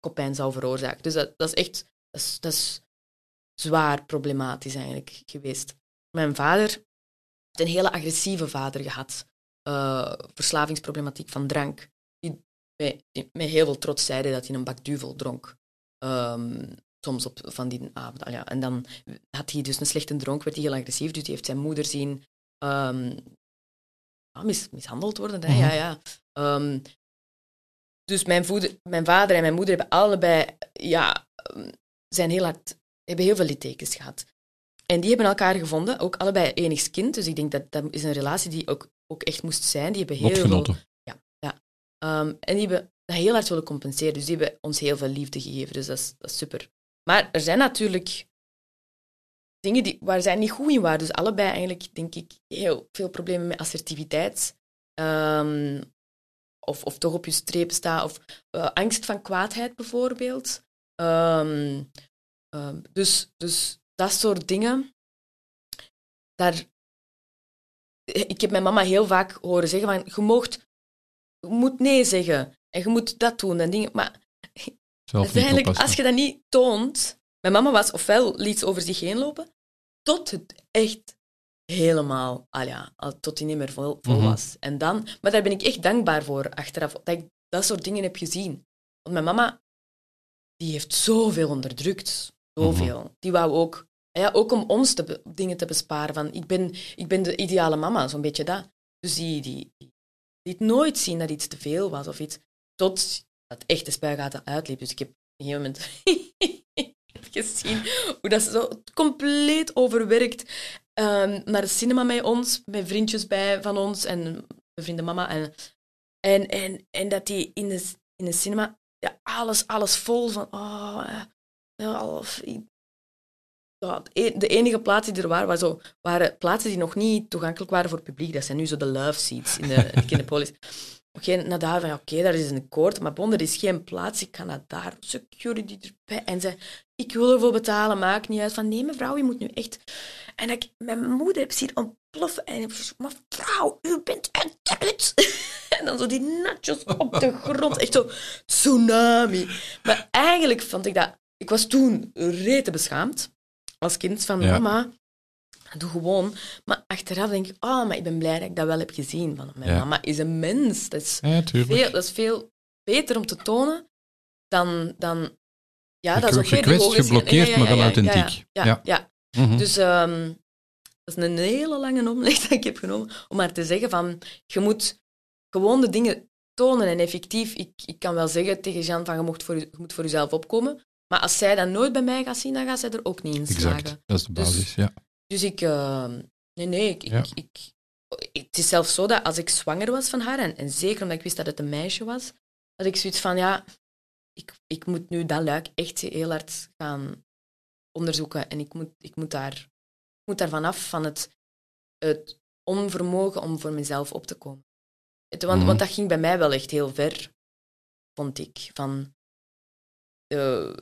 kopijn zou veroorzaken. Dus dat, is echt dat is zwaar problematisch eigenlijk geweest. Mijn vader heeft een hele agressieve vader gehad. Uh, verslavingsproblematiek van drank. Die met, heel veel trots zeiden dat hij een bak duvel dronk. Um, soms op van die avond. Ja. En dan had hij dus een slechte dronk, werd hij heel agressief. Dus die heeft zijn moeder zien um, mis, mishandeld worden. Hè? Mm -hmm. Ja, ja. Um, dus mijn, voeder, mijn vader en mijn moeder hebben allebei, ja, zijn heel hard, hebben heel veel littekens gehad. En die hebben elkaar gevonden, ook allebei enigskind. Dus ik denk dat dat is een relatie die ook, ook echt moest zijn. Die hebben heel Lotgenoten. veel. Ja, ja. Um, en die hebben dat heel hard willen compenseren. Dus die hebben ons heel veel liefde gegeven. Dus dat is, dat is super. Maar er zijn natuurlijk dingen die, waar zij niet goed in waren. Dus allebei eigenlijk, denk ik, heel veel problemen met assertiviteit. Um, of, of toch op je streep staan. Of uh, angst van kwaadheid bijvoorbeeld. Um, um, dus, dus dat soort dingen. Daar, ik heb mijn mama heel vaak horen zeggen van, je, moogt, je moet nee zeggen. En je moet dat doen en dingen. Maar uiteindelijk, als je dat niet toont... Mijn mama was ofwel liet ze over zich heen lopen, tot het echt helemaal, ah ja, tot hij niet meer vol, vol mm -hmm. was. En dan, maar daar ben ik echt dankbaar voor achteraf, dat ik dat soort dingen heb gezien. Want mijn mama, die heeft zoveel onderdrukt. -hmm. Die wou ook, ja, ook om ons te, dingen te besparen. Van, ik, ben, ik ben de ideale mama, zo'n beetje dat. Dus die, die, die liet nooit zien dat iets te veel was of iets. Tot dat echt de spuigaten uitliep. Dus ik heb op een gegeven moment gezien hoe dat ze zo compleet overwerkt um, naar de cinema met ons, met vriendjes bij van ons en mijn vrienden mama. En, en, en, en dat die in de, in de cinema ja, alles, alles vol van. Oh, ja, ja, de enige plaatsen die er waren, waren, zo, waren plaatsen die nog niet toegankelijk waren voor het publiek. Dat zijn nu zo de love seats in de, de Kinepolis. Oké, okay, naar daar van, oké, okay, daar is een koord, maar bon, er is geen plaats, ik kan naar daar, security erbij. En ze, ik wil ervoor betalen, maakt niet uit. Van, nee mevrouw, je moet nu echt... En ik mijn moeder heb zien ontploffen en ik zei, mevrouw, u bent een trut. en dan zo die nachos op de grond, echt zo tsunami. Maar eigenlijk vond ik dat... Ik was toen rete beschaamd. als kind van Ja. mama, doe gewoon. Maar achteraf denk ik, oh, maar ik ben blij dat ik dat wel heb gezien. Van, mijn Ja. mama is een mens. Dat is, Ja, veel, dat is veel beter om te tonen dan... dan ja, dat is ook gekwetst, geblokkeerd, maar wel authentiek. Ja, ja. Mhm. Dus ehm, dat is een hele lange omweg dat ik heb genomen om maar te zeggen van, je moet gewoon de dingen tonen en effectief. Ik, ik kan wel zeggen tegen Jean van, je, mocht voor, je je moet voor jezelf opkomen. Maar als zij dat nooit bij mij gaat zien, dan gaat zij er ook niet in slagen. Exact, dat is de Dus- basis, ja. Dus ik... eh, nee, nee, ik, Ja. ik, ik... Het is zelfs zo dat als ik zwanger was van haar, en, en zeker omdat ik wist dat het een meisje was, dat ik zoiets van, ja, ik, ik moet nu dat luik echt heel hard gaan onderzoeken. En ik moet, ik moet, daar, ik moet daar vanaf van het, het onvermogen om voor mezelf op te komen. Het- want, Mhm. want dat ging bij mij wel echt heel ver, vond ik. Van, eh,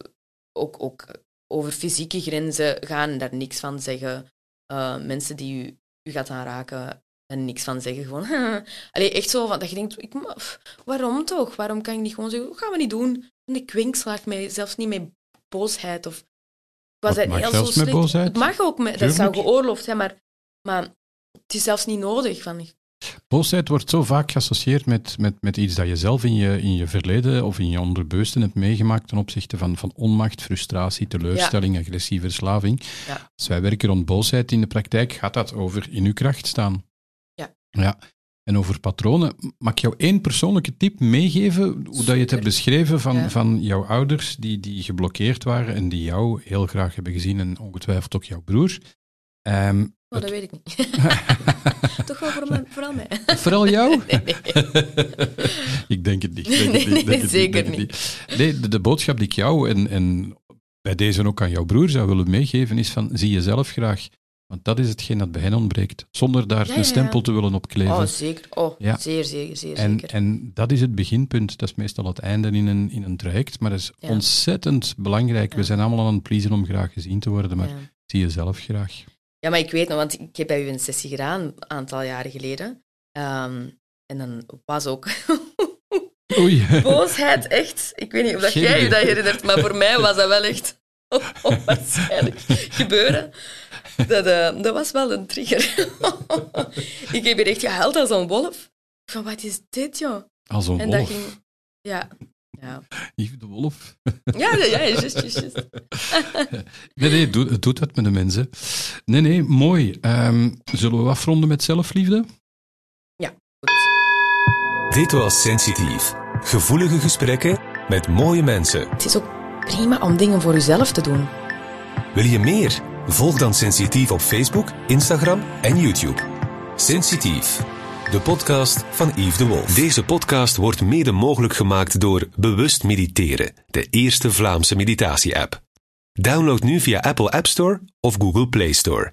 ook, ook over fysieke grenzen gaan, daar niks van zeggen. Eh, mensen die u, u gaat aanraken, en niks van zeggen. Gewoon, Allee, echt zo van, dat je denkt, ik, waarom toch? Waarom kan ik niet gewoon zeggen, gaan we niet doen? En ik kwinkslaag mij, zelfs niet met boosheid. Of, ik was daar mag heel zelfs zo met boosheid. Het mag ook, met, dat zou geoorloofd zijn, maar, maar het is zelfs niet nodig. Van, Boosheid wordt zo vaak geassocieerd met, met, met iets dat je zelf in je, in je verleden of in je onderbewuste hebt meegemaakt ten opzichte van, van onmacht, frustratie, teleurstelling, agressie, verslaving. Ja. Als wij werken rond boosheid in de praktijk, gaat dat over in uw kracht staan. Ja. ja. En over patronen, mag ik jou één persoonlijke tip meegeven, hoe dat je het hebt beschreven van, Ja. van jouw ouders die, die geblokkeerd waren en die jou heel graag hebben gezien en ongetwijfeld ook jouw broer. Ehm, oh, dat weet ik niet. Toch wel voor mij, vooral mij. Vooral jou? Nee, nee. ik denk het niet. ik Denk Nee, het niet, denk het niet, zeker het Nee, de, de boodschap die ik jou en, en bij deze ook aan jouw broer zou willen meegeven is van zie jezelf graag. Want dat is hetgeen dat bij hen ontbreekt. Zonder daar Ja, een ja, stempel te willen opkleven. Oh, zeker. Oh, Ja. zeer, zeker, zeer en, zeker. en dat is het beginpunt. Dat is meestal het einde in een, in een traject. Maar dat is ontzettend belangrijk. We zijn allemaal aan het pleasen om graag gezien te worden. Maar zie jezelf graag. Ja, maar ik weet nog, want ik heb bij u een sessie gedaan een aantal jaren geleden. Ehm, en dan was ook Oei. boosheid echt. Ik weet niet of dat Geen jij je dat herinnert, maar voor mij was dat wel echt onwaarschijnlijk gebeuren. Dat, eh, dat was wel een trigger. ik heb hier echt gehuild als een wolf. Van, wat is dit, joh? Als een En dat wolf. ging... Ja. Ja, Yves de wolf. ja, ja, ja juist, juist, juist. Nee, nee, het doet, het doet wat met de mensen. Nee, nee, mooi. Ehm, zullen we afronden met zelfliefde? Dit was Sensitief. Gevoelige gesprekken met mooie mensen. Het is ook prima om dingen voor jezelf te doen. Wil je meer? Volg dan Sensitief op Facebook, Instagram en YouTube. Sensitief, de podcast van Yves de Wolf. Deze podcast wordt mede mogelijk gemaakt door Bewust Mediteren, de eerste Vlaamse meditatie-app. Download nu via Apple App Store of Google Play Store.